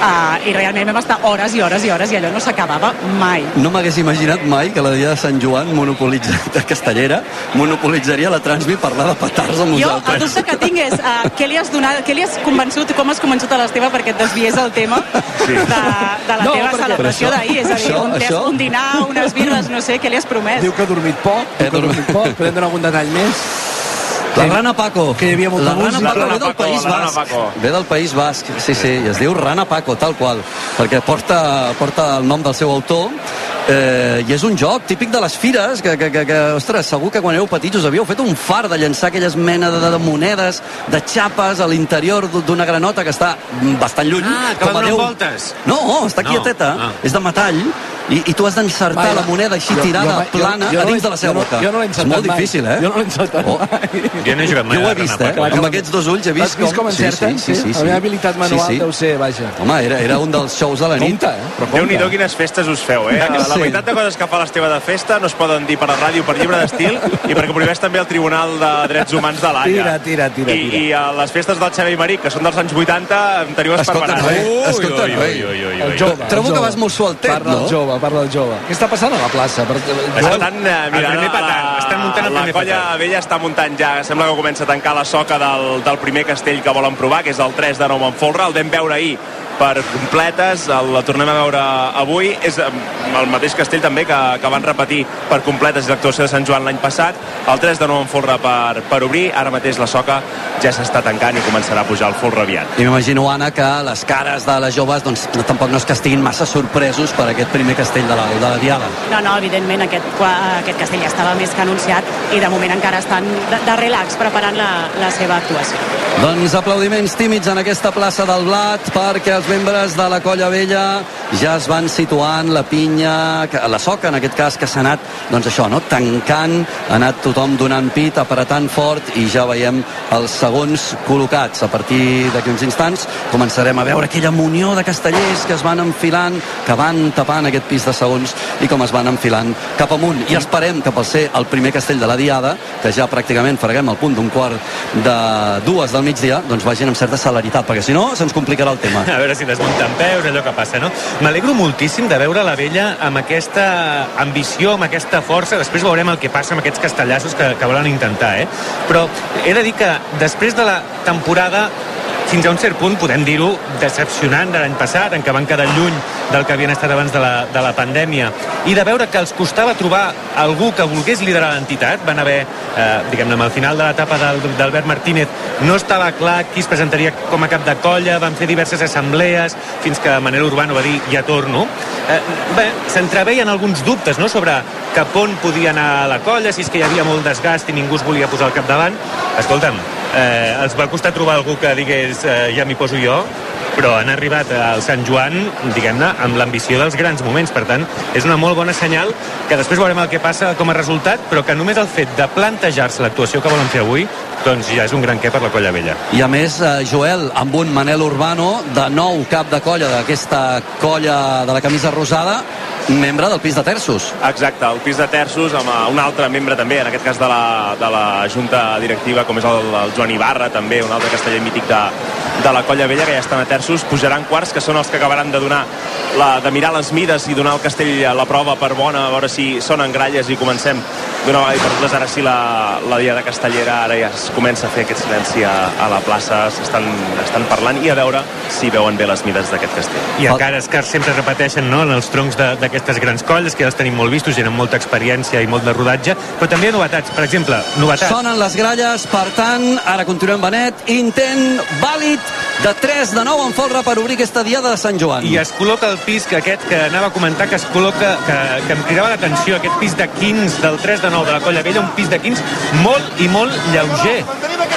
uh, i realment vam estar hores i hores i hores i allò no s'acabava mai. No m'hagués imaginat mai que la dia de Sant Joan monopolitza, de Castellera monopolitzaria la Transmi parlar de petards amb Jo, el nosaltres. dubte que tinc és uh, què li has donat, què li has convençut, com has convençut a l'Esteve perquè et desviés el tema sí. de, de la No, teva celebració d'ahir, és a dir, això- un, això- un dinar, unes birres, no sé, què li has promès? Diu que ha dormit poc, diu que ha dormit poc. Podem donar algun detall més? La Rana Paco. Que hi havia molta la Rana música. Paco La ve Rana del Paco, País la Rana Basc. Paco. Ve del País Basc, sí, sí, i es diu Rana Paco, tal qual, perquè porta, porta el nom del seu autor, eh, i és un joc típic de les fires, que, que, que, que, ostres, segur que quan éreu petits us havíeu fet un far de llançar aquelles mena de, de monedes, de xapes a l'interior d'una granota que està bastant lluny. Ah, que va a Déu. voltes. No, està No. quieteta, Ah. és de metall, i, i tu has d'encertar la moneda així Jo- tirada, jo- jo- plana, jo a no dins de la seva jo no- boca. jo no l'he és encertat molt mai. difícil, eh? Jo no l'he encertat Oh. mai. Jo no he jugat mai Jo ho a he la vist, eh? Amb aquests dos ulls he vist Has vist com Sí, encerta? sí, sí, sí, sí. La meva habilitat manual Sí, sí. deu ser, vaja. Home, era, era un dels shows de la nit. Compte, eh? Però déu nhi compte. quines festes us feu, eh? La Sí. veritat de coses que fa l'Esteve de festa no es poden dir per la ràdio per llibre d'estil i perquè prohibeix també el Tribunal de Drets Humans de l'Aia. Tira, tira, tira, I, tira. I a les festes del Xavi Marí, que són dels anys 80, em teniu Escolta, esperbenat. noi, eh? escolta, ui, ui, ui, ui, El jove. el Trobo que jove. vas molt sueltet, Parla no? el jove, parla el jove. Què està passant a la plaça? Per... Estan eh, mirant primer a la, petard, estan muntant el la primer colla petard. vella està muntant ja, sembla que comença a tancar la soca del, del primer castell que volen provar, que és el 3 de Nou Manfolra, el vam veure ahir per completes, el, la tornem a veure avui, és eh, el mateix castell també que, que van repetir per completes l'actuació de Sant Joan l'any passat, el 3 de Nou Manfolra per, per obrir, ara mateix la soca ja s'està tancant i començarà a pujar el folre aviat. I m'imagino, Anna, que les cares de les joves doncs, no, tampoc no és que estiguin massa sorpresos per aquest primer castell de la, de la Diada. No, no, evidentment aquest, aquest castell ja estava més que anunciat i de moment encara estan de, de relax preparant la, la seva actuació. Doncs aplaudiments tímids en aquesta plaça del Blat perquè els membres de la Colla Vella ja es van situant la pinya, la soca en aquest cas que s'ha anat, doncs això, no? tancant, ha anat tothom donant pit, apretant fort i ja veiem els segons col·locats. A partir d'aquí uns instants començarem a veure aquella munió de castellers que es van enfilant, que van tapant aquest pis de segons i com es van enfilant cap amunt. I esperem que per ser el primer castell de la Diada, que ja pràcticament freguem al punt d'un quart de dues del migdia, doncs vagin amb certa celeritat, perquè si no se'ns complicarà el tema. A veure si desmunten peus, allò que passa, no? m'alegro moltíssim de veure la vella amb aquesta ambició, amb aquesta força. Després veurem el que passa amb aquests castellassos que, que volen intentar, eh? Però he de dir que després de la temporada fins a un cert punt, podem dir-ho, decepcionant de l'any passat, en què van quedar lluny del que havien estat abans de la, de la pandèmia, i de veure que els costava trobar algú que volgués liderar l'entitat. Van haver, eh, diguem-ne, al final de l'etapa d'Albert Martínez no estava clar qui es presentaria com a cap de colla, van fer diverses assemblees, fins que Manel Urbano va dir ja torno. Eh, bé, s'entreveien alguns dubtes no?, sobre cap on podia anar la colla, si és que hi havia molt desgast i ningú es volia posar al capdavant. Escolta'm, eh, els va costar trobar algú que digués eh, ja m'hi poso jo, però han arribat al Sant Joan, diguem-ne, amb l'ambició dels grans moments. Per tant, és una molt bona senyal que després veurem el que passa com a resultat, però que només el fet de plantejar-se l'actuació que volen fer avui doncs ja és un gran què per la colla vella. I a més, eh, Joel, amb un Manel Urbano, de nou cap de colla d'aquesta colla de la camisa rosada, membre del pis de terços. Exacte, el pis de terços amb eh, un altre membre també, en aquest cas de la, de la junta directiva, com és el, el Joan Ibarra, també, un altre casteller mític de, de la colla vella, que ja estan a terços, pujaran quarts, que són els que acabaran de donar la, de mirar les mides i donar el castell a la prova per bona, a veure si sonen gralles i comencem d'una vegada i per totes, ara sí la, la diada castellera ara ja es comença a fer aquest silenci a, a la plaça, s'estan estan parlant i a veure si veuen bé les mides d'aquest castell. I encara és que sempre repeteixen no, en els troncs d'aquestes grans colles, que ja els tenim molt vistos, tenen molta experiència i molt de rodatge, però també hi ha novetats. Per exemple, novetats. Sonen les gralles, per tant, ara continuem Benet, intent vàlid de 3 de 9 en folre per obrir aquesta diada de Sant Joan. I es col·loca el pis que aquest que anava a comentar que es col·loca, que, que em cridava l'atenció, aquest pis de 15 del 3 de 9 de la Colla Vella, un pis de 15 molt i molt lleuger.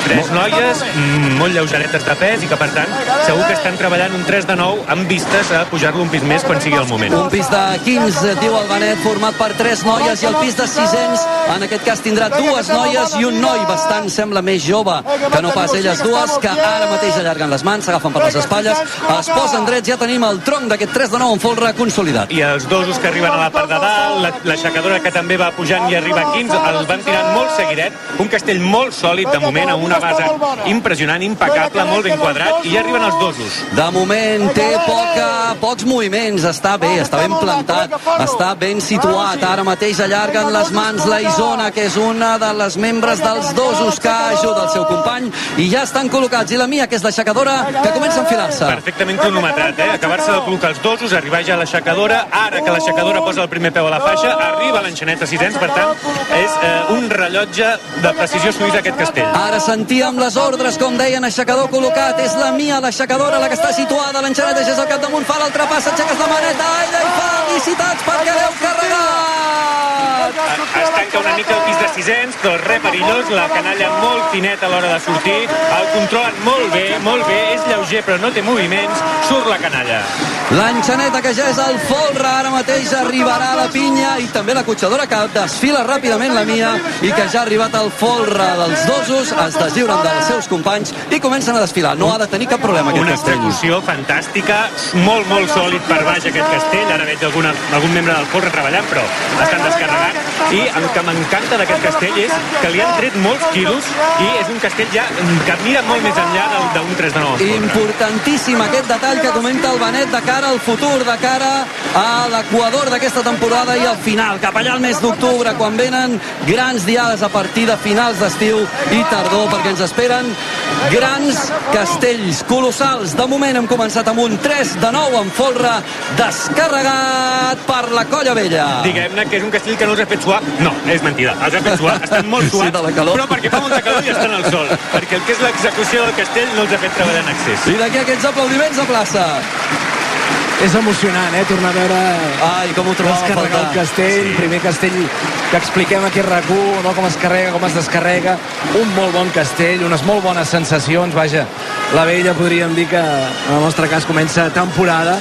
Tres noies mm, molt lleugeretes de pes i que, per tant, segur que estan treballant un 3 de 9 amb vistes a pujar-lo un pis més quan sigui el moment. Un pis de 15, diu el Benet, format per tres noies i el pis de 600, en aquest cas tindrà dues noies i un noi bastant, sembla, més jove que no pas elles dues, que ara mateix allarguen les mans, s'agafen per les espatlles, es posen drets, ja tenim el tronc d'aquest 3 de 9 en folre consolidat. I els dosos que arriben a la part de dalt, l'aixecadora que també va pujant i arriba a 15, els van tirant molt seguidet, un castell molt sòlid de moment, amb una base impressionant, impecable, molt ben quadrat, i ja arriben els dosos. De moment té poca, pocs moviments, està bé, està ben plantat, està ben situat, ara mateix allarguen les mans la Isona, que és una de les membres dels dosos que ajuda el seu company, i ja estan col·locats, i la Mia, que és l'aixecadora, que comença a enfilar-se. Perfectament cronometrat, eh? Acabar-se de col·locar els dosos, arribar ja a l'aixecadora, ara que l'aixecadora posa el primer peu a la faixa, arriba l'enxaneta 600, per tant, és eh, un rellotge de precisió suïssa aquest castell. Ara sentíem les ordres, com deien, aixecador col·locat, és la Mia, l'aixecadora, la que està situada, l'enxaneta és al capdamunt, fa l'altre pas, aixeques la maneta, ai, i felicitats perquè l'heu carregat! Es tanca una mica el pis de 600, però és re perillós, la canalla molt fineta a l'hora de sortir, el controlen molt bé, molt bé, és lleuger però no té moviments, surt la canalla. L'enxaneta que ja és al folre, ara mateix arribarà la pinya i també la cotxadora que desfila ràpidament la Mia i que ja ha arribat al folre dels dosos, es deslliuren dels seus companys i comencen a desfilar. No ha de tenir cap problema aquest Una castell. execució fantàstica, molt, molt sòlid per baix aquest castell. Ara veig alguna, algun membre del folre treballant, però estan descarregant. I el que m'encanta d'aquest castell és que li han tret molts quilos i és un castell ja que mira molt més enllà del- d'un 3 de 9. Importantíssim aquest detall que comenta el Benet de cara al futur, de cara a l'equador d'aquesta temporada i al final, cap allà al mes d'octubre, quan venen grans diades a partir de finals d'estiu i tardor, perquè ens esperen grans castells colossals. De moment hem començat amb un 3 de 9 en folre, descarregat per la Colla Vella. Diguem-ne que és un castell que no els ha fet suar. No, és mentida. Els ha fet suar, estan molt Sí, suats, calor. però perquè fa molta calor i estan al sol. Perquè el que és l'execució del castell no els ha fet treballar en excés. I d'aquí aquests aplaudiments a plaça. És emocionant, eh, tornar a veure... Ai, com ho trobava a faltar. el castell, sí. primer castell que expliquem aquí a rac no? com es carrega, com es descarrega. Un molt bon castell, unes molt bones sensacions, vaja. La vella podríem dir que, en el nostre cas, comença temporada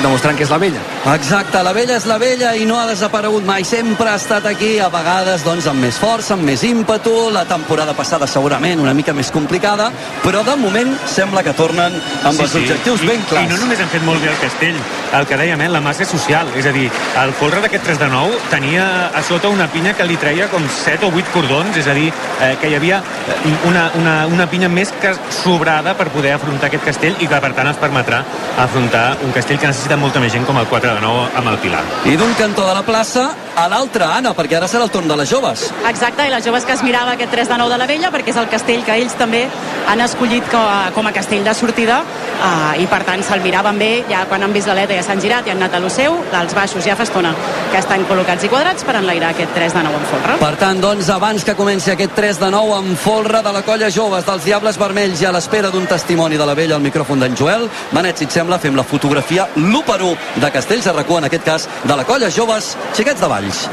demostrant que és la vella. Exacte, la vella és la vella i no ha desaparegut mai, sempre ha estat aquí, a vegades doncs amb més força, amb més ímpetu, la temporada passada segurament una mica més complicada, però de moment sembla que tornen amb els objectius I, ben clars. I no només han fet molt bé el castell, el que dèiem, eh, la massa social. És a dir, el folre d'aquest 3 de 9 tenia a sota una pinya que li treia com 7 o 8 cordons, és a dir, eh, que hi havia eh, una, una, una pinya més que sobrada temporada per poder afrontar aquest castell i que per tant els permetrà afrontar un castell que necessita molta més gent com el 4 de 9 amb el Pilar. I d'un cantó de la plaça a l'altre, Anna, perquè ara serà el torn de les joves. Exacte, i les joves que es mirava aquest 3 de 9 de la Vella, perquè és el castell que ells també han escollit com a, com a castell de sortida, uh, i per tant se'l miraven bé, ja quan han vist l'aleta ja s'han girat i han anat a lo seu, dels baixos ja fa estona que estan col·locats i quadrats per enlairar aquest 3 de 9 en folre. Per tant, doncs, abans que comenci aquest 3 de 9 amb folre de la colla joves dels Diables Vermells i a l'espera d'un testimoni de la vella al micròfon d'en Joel, Manet, si et sembla, fem la fotografia l'1 per 1 de Castells de Racó, en aquest cas, de la colla joves Xiquets de Valls.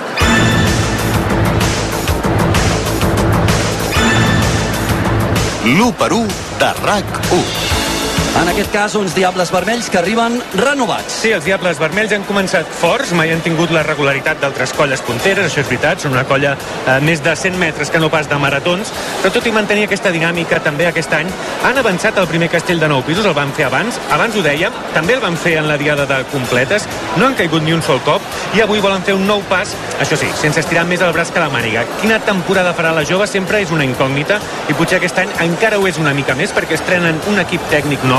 L'1 per 1 de RAC1. En aquest cas, uns Diables Vermells que arriben renovats. Sí, els Diables Vermells han començat forts, mai han tingut la regularitat d'altres colles punteres, això és veritat, són una colla eh, més de 100 metres que no pas de maratons, però tot i mantenir aquesta dinàmica també aquest any, han avançat el primer castell de nou pisos, el van fer abans, abans ho dèiem, també el van fer en la diada de completes, no han caigut ni un sol cop, i avui volen fer un nou pas, això sí, sense estirar més el braç que la màniga. Quina temporada farà la jove sempre és una incògnita, i potser aquest any encara ho és una mica més, perquè estrenen un equip tècnic nou,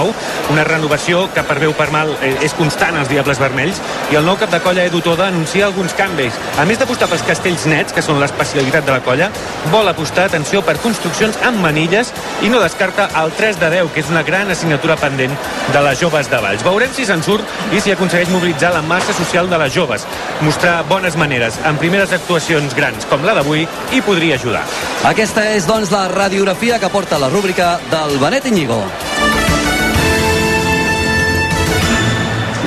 una renovació que per bé o per mal eh, és constant als Diables Vermells i el nou cap de colla Edu Toda anuncia alguns canvis. A més d'apostar pels castells nets, que són l'especialitat de la colla, vol apostar, atenció, per construccions amb manilles i no descarta el 3 de 10, que és una gran assignatura pendent de les joves de Valls. Veurem si se'n surt i si aconsegueix mobilitzar la massa social de les joves. Mostrar bones maneres en primeres actuacions grans com la d'avui i podria ajudar. Aquesta és, doncs, la radiografia que porta la rúbrica del Benet Iñigo.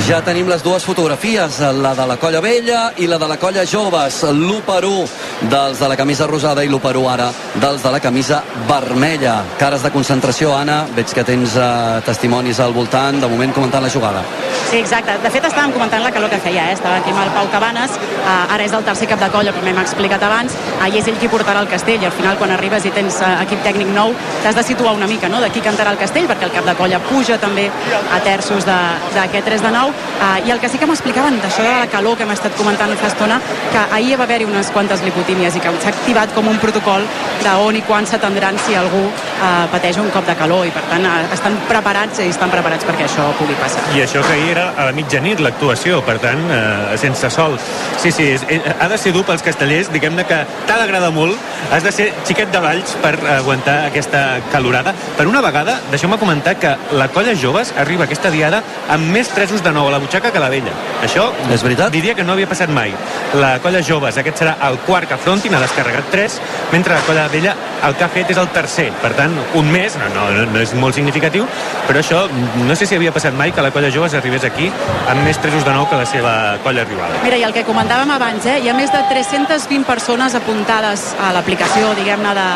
Ja tenim les dues fotografies, la de la colla vella i la de la colla joves, l'1 per 1 dels de la camisa rosada i l'1 per 1 ara dels de la camisa vermella. Cares de concentració, Anna, veig que tens uh, testimonis al voltant, de moment comentant la jugada. Sí, exacte. De fet, estàvem comentant la calor que feia, eh? Estava aquí amb el Pau Cabanes, uh, ara és el tercer cap de colla, com hem explicat abans, i és ell qui portarà el castell, i al final, quan arribes i tens uh, equip tècnic nou, t'has de situar una mica, no?, de qui cantarà el castell, perquè el cap de colla puja també a terços d'aquest 3 de 9, Uh, I el que sí que m'explicaven d'això de la calor que hem estat comentant fa estona, que ahir va haver-hi unes quantes lipotímies i que s'ha activat com un protocol d'on i quan s'atendran si algú uh, pateix un cop de calor i per tant uh, estan preparats i estan preparats perquè això pugui passar. I això que ahir era a la mitjanit l'actuació, per tant, uh, sense sol. Sí, sí, és, ha de ser dur pels castellers, diguem-ne que t'ha d'agradar molt, has de ser xiquet de valls per aguantar aquesta calorada. Per una vegada, deixeu-me comentar que la colla joves arriba a aquesta diada amb més tresos de nou a la butxaca que la vella. Això és veritat? diria que no havia passat mai. La colla joves, aquest serà el quart que afrontin, ha descarregat 3, mentre la colla vella el que ha fet és el tercer. Per tant, un mes, no, no, no és molt significatiu, però això no sé si havia passat mai que la colla joves arribés aquí amb més tresos de nou que la seva colla rival. Mira, i el que comentàvem abans, eh, hi ha més de 320 persones apuntades a l'aplicació, diguem-ne, de,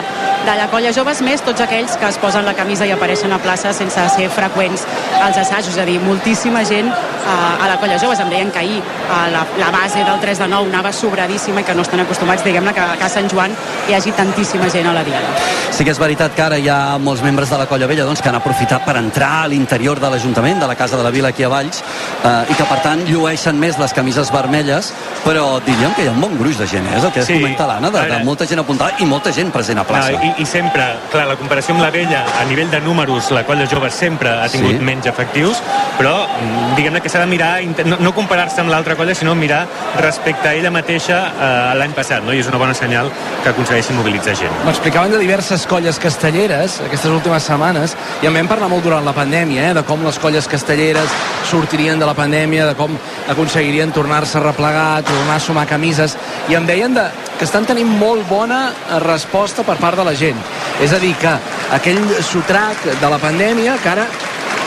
de la colla joves, més tots aquells que es posen la camisa i apareixen a plaça sense ser freqüents als assajos, és a dir, moltíssima gent a, a la colla joves. Em deien que ahir a la, la base del 3 de 9 anava sobradíssima i que no estan acostumats, diguem-ne, que, que a Sant Joan hi hagi tantíssima gent a la diada. Sí que és veritat que ara hi ha molts membres de la colla vella doncs, que han aprofitat per entrar a l'interior de l'Ajuntament, de la Casa de la Vila aquí a Valls, eh, i que per tant llueixen més les camises vermelles, però diríem que hi ha un bon gruix de gent, eh? és el que sí. comenta l'Anna, de, de molta gent apuntada i molta gent present a plaça. No, i, I sempre, clar, la comparació amb la vella, a nivell de números, la colla jove sempre ha tingut sí. menys efectius, però mm, diguem-ne que s'ha de mirar, no, no comparar-se amb l'altra colla, sinó mirar respecte a ella mateixa eh, l'any passat, no? i és una bona senyal que aconsegueixi mobilitzar gent. M'explicaven de diverses colles castelleres aquestes últimes setmanes, i en vam parlar molt durant la pandèmia, eh, de com les colles castelleres sortirien de la pandèmia, de com aconseguirien tornar-se a replegar, tornar a sumar camises, i em deien de, que estan tenint molt bona resposta per part de la gent. És a dir, que aquell sotrac de la pandèmia, que ara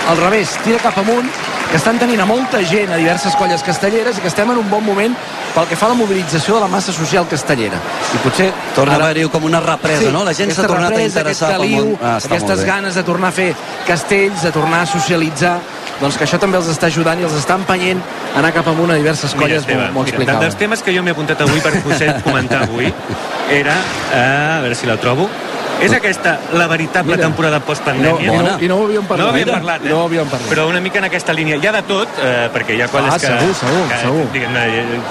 al revés, tira cap amunt, que estan tenint a molta gent a diverses colles castelleres i que estem en un bon moment pel que fa a la mobilització de la massa social castellera. I potser... Torna ara... a haver-hi com una represa, sí, no? La gent s'ha tornat represa, a interessar caliu, pel món. Ah, aquestes ganes de tornar a fer castells, de tornar a socialitzar, doncs que això també els està ajudant i els està empenyent a anar cap amunt a diverses colles, m'ho explicava. Dels temes que jo m'he apuntat avui per poder comentar avui era, eh, a veure si la trobo, és aquesta la veritable Mira, temporada postpandèmia? No, no, I no ho havíem parlat. No ho havíem parlat, eh? No ho havíem parlat. Però una mica en aquesta línia. Hi ha de tot, eh, perquè hi ha colles ah, que... segur, segur, que, segur. Diguem,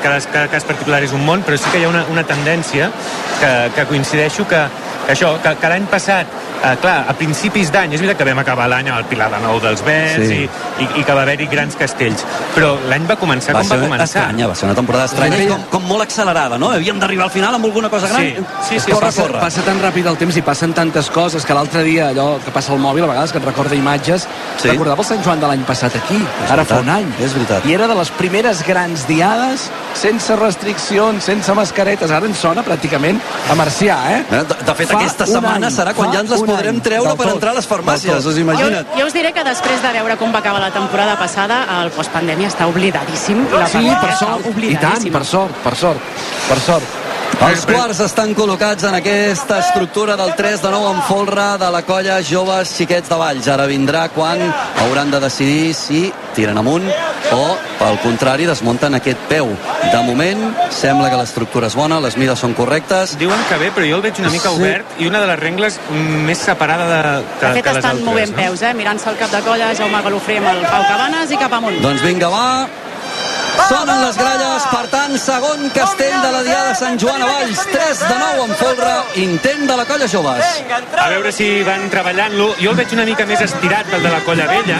cada, cada cas particular és un món, però sí que hi ha una, una tendència que, que coincideixo que, que això, que, que l'any passat eh, clar, a principis d'any, és veritat que vam acabar l'any amb el Pilar de Nou dels Verds Sí. i, i, i que va haver-hi grans castells, però l'any va començar Va com va començar. estranya, va ser una temporada estranya i com, com molt accelerada, no? Havíem d'arribar al final amb alguna cosa gran. Sí, sí, sí, corre, passa, corre. passa tan ràpid el temps i passen tantes coses que l'altre dia allò que passa al mòbil a vegades que et recorda imatges Sí. recordava el Sant Joan de l'any passat aquí ara fa veritat, un any és veritat. i era de les primeres grans diades sense restriccions, sense mascaretes ara ens sona pràcticament a marcià eh? De, de fet, Fa aquesta setmana any, serà quan fa ja ens les podrem treure per entrar a les farmàcies, us Jo, imagina't? jo us diré que després de veure com va acabar la temporada passada, el postpandèmia està oblidadíssim. i La Sí, per sort, i tant, per sort, per sort, per sort. Els quarts estan col·locats en aquesta estructura del 3 de 9 en folre de la colla Joves Xiquets de Valls. Ara vindrà quan hauran de decidir si tiren amunt o, pel contrari, desmunten aquest peu. De moment, sembla que l'estructura és bona, les mides són correctes. Diuen que bé, però jo el veig una mica Sí. obert i una de les rengles mm, més separada de, que, De fet, que les estan altres. movent no? peus, eh? mirant-se el cap de colla, Jaume Galofré amb el Pau Cabanes i cap amunt. Doncs vinga, va. Sonen les gralles, per tant, segon castell de la Diada de Sant Joan a Valls. 3 de 9 en folre, intent de la colla Joves. A veure si van treballant-lo. Jo el veig una mica més estirat que el de la colla vella.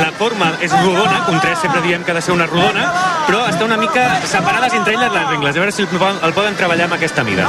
La forma és rodona, com tres sempre diem que ha de ser una rodona, però està una mica separades entre elles les regles. A veure si el poden, el poden treballar amb aquesta mida.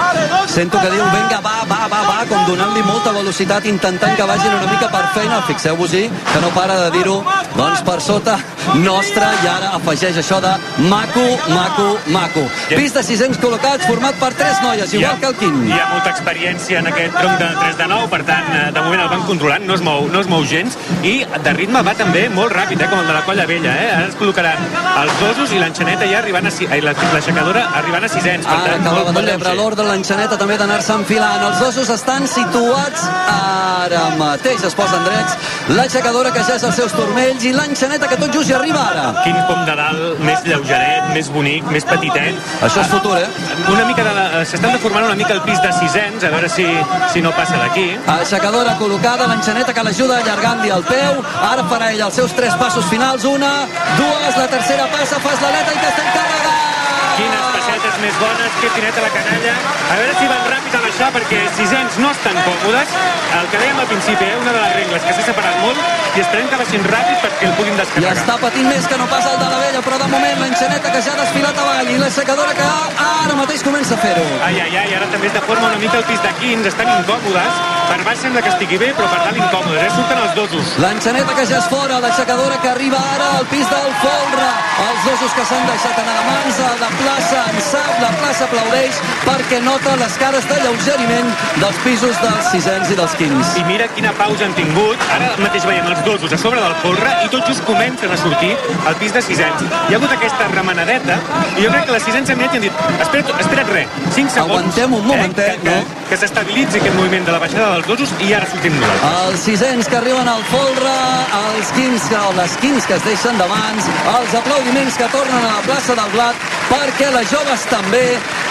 Sento que diu, vinga, va, va, va, va, com donant-li molta velocitat, intentant que vagin una mica per feina. Fixeu-vos-hi, que no para de dir-ho, doncs per sota nostra, i ara afegeix això de maco, maco, maco. Pis de 600 col·locats, format per tres noies, igual que el Quim. Hi ha molta experiència en aquest tronc de 3 de 9, per tant, eh, de moment el van controlant, no es mou, no es mou gens, i de ritme va també molt ràpid, eh, com el de la colla vella. Eh? Ara es col·locaran els dosos i l'enxaneta ja arribant a... si- ai, la- L'aixecadora arribant a sisens. Per Ara tant, acabava molt, de rebre l'ordre l'enxaneta també d'anar-se enfilant. Els dosos estan situats ara mateix, es posen drets. L'aixecadora que ja és als seus turmells i l'enxaneta que tot just hi arriba ara. Quin pom de dalt, més lleugeret, més bonic, més petitet. Això és futur, eh? Una mica de la... S'estan deformant una mica el pis de sisens, a veure si, si no passa d'aquí. Aixecadora col·locada, l'enxaneta que l'ajuda allargant-li el peu. Ara farà ell els seus tres passos finals. Una, dues, la tercera passa, fas l'aleta i castell carregat. Quines passetes més bones, que fineta la canalla. A veure si van ràpid a baixar, perquè sisens no estan còmodes. El que dèiem al principi, eh, una de les regles que s'ha separat molt, i esperem que baixin ràpid perquè el puguin I descarregar. està patint més que no pas el de la vella, però de moment l'enxaneta que ja ha desfilat avall i l'aixecadora que ara mateix comença a fer-ho. Ai, ai, ai, ara també es deforma una mica el pis de 15, estan incòmodes. Per baix sembla que estigui bé, però per dalt incòmodes, eh? Surten els dosos. L'enxaneta que ja és fora, l'aixecadora que arriba ara al pis del folre. Els dosos que s'han deixat anar a mans, la plaça en sap, la plaça aplaudeix perquè nota les cares de lleugeriment dels pisos dels sisens i dels quins. I mira quina pausa han tingut. Ara mateix veiem els dosos a sobre del folre i tot just comencen a sortir al pis de sisens. Hi ha hagut aquesta remenadeta i jo crec que les sisens han mirat i han dit espera't, espera't res, 5 segons. Aguantem un momentet, eh, que, que, que s'estabilitzi aquest moviment de la baixada dels dosos i ara sortim nosaltres. Els sisens que arriben al folre, els quins les quins que es deixen d'abans, els aplaudiments que tornen a la plaça del Blat, perquè les joves també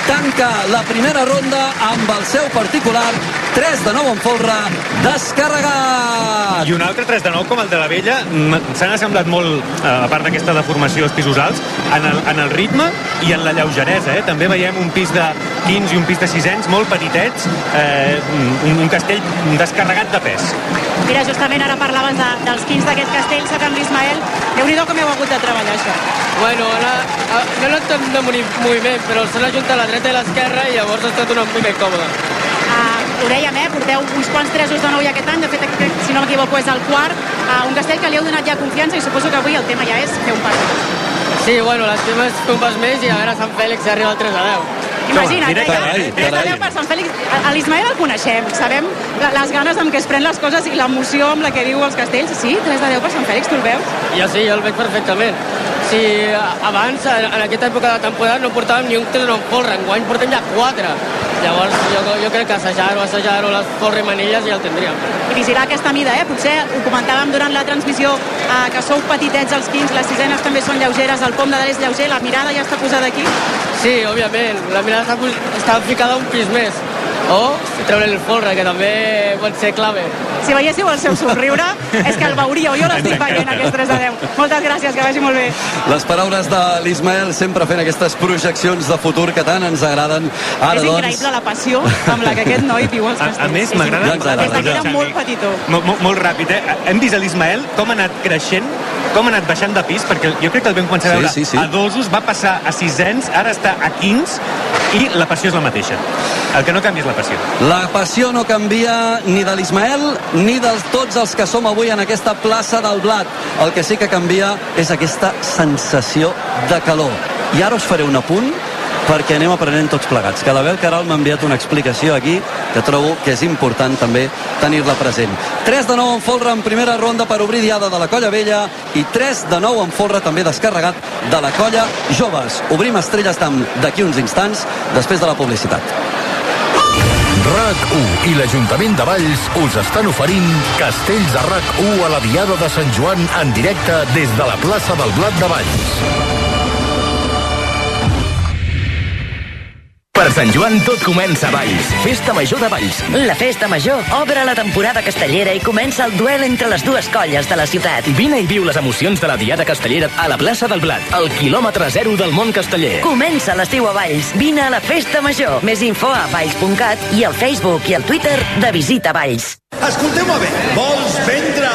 tanca la primera ronda amb el seu particular 3 de 9 en folre descarregat. I un altre 3 de 9 com el de la vella s'han assemblat molt, eh, a part d'aquesta deformació als pisos alts, en el, en el ritme i en la lleugeresa. Eh? També veiem un pis de 15 i un pis de 600 molt petitets, eh, un, un castell descarregat de pes. Mira, justament ara parlaves de, dels quins d'aquest castell, sóc amb l'Ismael. Déu-n'hi-do com heu hagut de treballar això. Bueno, ara, a- no tant de movi- moviment, però s'han ajuntat la dreta i l'esquerra i llavors ha estat un moviment còmode. Uh, ho dèiem, eh? Porteu uns quants tresos de nou ja aquest any, de fet, crec, si no m'equivoco, és el quart. Uh, un castell que li heu donat ja confiança i suposo que avui el tema ja és fer un pas. Sí, bueno, l'estima és fer un pas més i a veure Sant Fèlix arriba al 3 a 10. Imagina't, eh? Carai, Des de carai. 10 per Sant Fèlix. L'Ismael el coneixem, sabem la- les ganes amb què es pren les coses i l'emoció amb la que diu els castells. Sí, 3 de 10 per Sant Fèlix, tu el veus? Jo sí, jo el veig perfectament. Si a- abans, en, en aquesta època de temporada, no portàvem ni un 3 en folre, enguany portem ja 4. Llavors, jo, jo crec que assajar-ho, assajar-ho, les folre i manilles ja el tindríem. I vigilar aquesta mida, eh? Potser ho comentàvem durant la transmissió eh, que sou petitets els quins, les sisenes també són lleugeres, el pom de dalt és lleuger, la mirada ja està posada aquí. Sí, òbviament, la mirada està, està ficada un pis més. O treure el folre, que també pot ser clave. Si veiéssiu el seu somriure, és que el veuríeu. Jo l'estic veient, aquests 3 de 10. Moltes gràcies, que vagi molt bé. Les paraules de l'Ismael sempre fent aquestes projeccions de futur que tant ens agraden. Ara, és doncs... increïble la passió amb la que aquest noi viu els A, castells. a més, És m'agrada... Des de que era molt petitó. Molt, molt, molt ràpid, eh? Hem vist a l'Ismael com ha anat creixent, com ha anat baixant de pis, perquè jo crec que el vam començar a Sí, veure sí, sí. a dosos, va passar a sisens, ara està a 15, i la passió és la mateixa. El que no canvia és la passió. La passió no canvia ni de l'Ismael ni de tots els que som avui en aquesta plaça del Blat. El que sí que canvia és aquesta sensació de calor. I ara us faré un apunt perquè anem aprenent tots plegats. Que l'Abel Caral m'ha enviat una explicació aquí que trobo que és important també tenir-la present. 3 de 9 en folre en primera ronda per obrir diada de la Colla Vella i 3 de 9 en folre també descarregat de la Colla Joves. Obrim Estrelles d'Am d'aquí uns instants després de la publicitat. RAC1 i l'Ajuntament de Valls us estan oferint Castells de RAC1 a la Diada de Sant Joan en directe des de la plaça del Blat de Valls. Per Sant Joan tot comença a Valls. Festa Major de Valls. La festa major obre la temporada castellera i comença el duel entre les dues colles de la ciutat. Vine i viu les emocions de la Diada Castellera a la plaça del Blat, al quilòmetre zero del món casteller. Comença l'estiu a Valls. Vine a la festa major. Més info a valls.cat i al Facebook i al Twitter de Visita Valls. Escolteu-me bé, vols vendre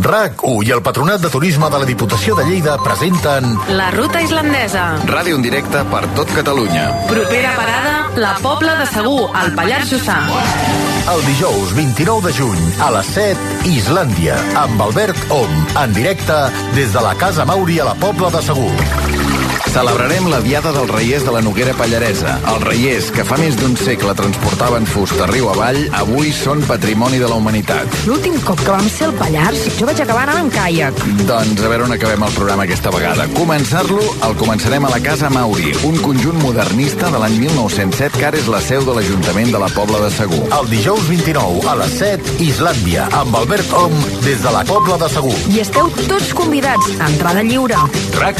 RAC1 i el Patronat de Turisme de la Diputació de Lleida presenten La ruta islandesa. Ràdio en directe per tot Catalunya. Propera parada, la Pobla de Segur, al Pallars Jussà. el dijous 29 de juny a les 7 Islàndia amb Albert Om en directe des de la Casa Mauri a la Pobla de Segur. Celebrarem la Diada dels Reiers de la Noguera Pallaresa. Els reiers, que fa més d'un segle transportaven fusta riu avall, avui són patrimoni de la humanitat. L'últim cop que vam ser al Pallars, jo vaig acabar anant en caiac. Doncs a veure on acabem el programa aquesta vegada. Començar-lo el començarem a la Casa Mauri, un conjunt modernista de l'any 1907 que ara és la seu de l'Ajuntament de la Pobla de Segur. El dijous 29 a les 7 Islàndia amb Albert Om des de la Pobla de Segur. I esteu tots convidats. Entrada lliure. RAC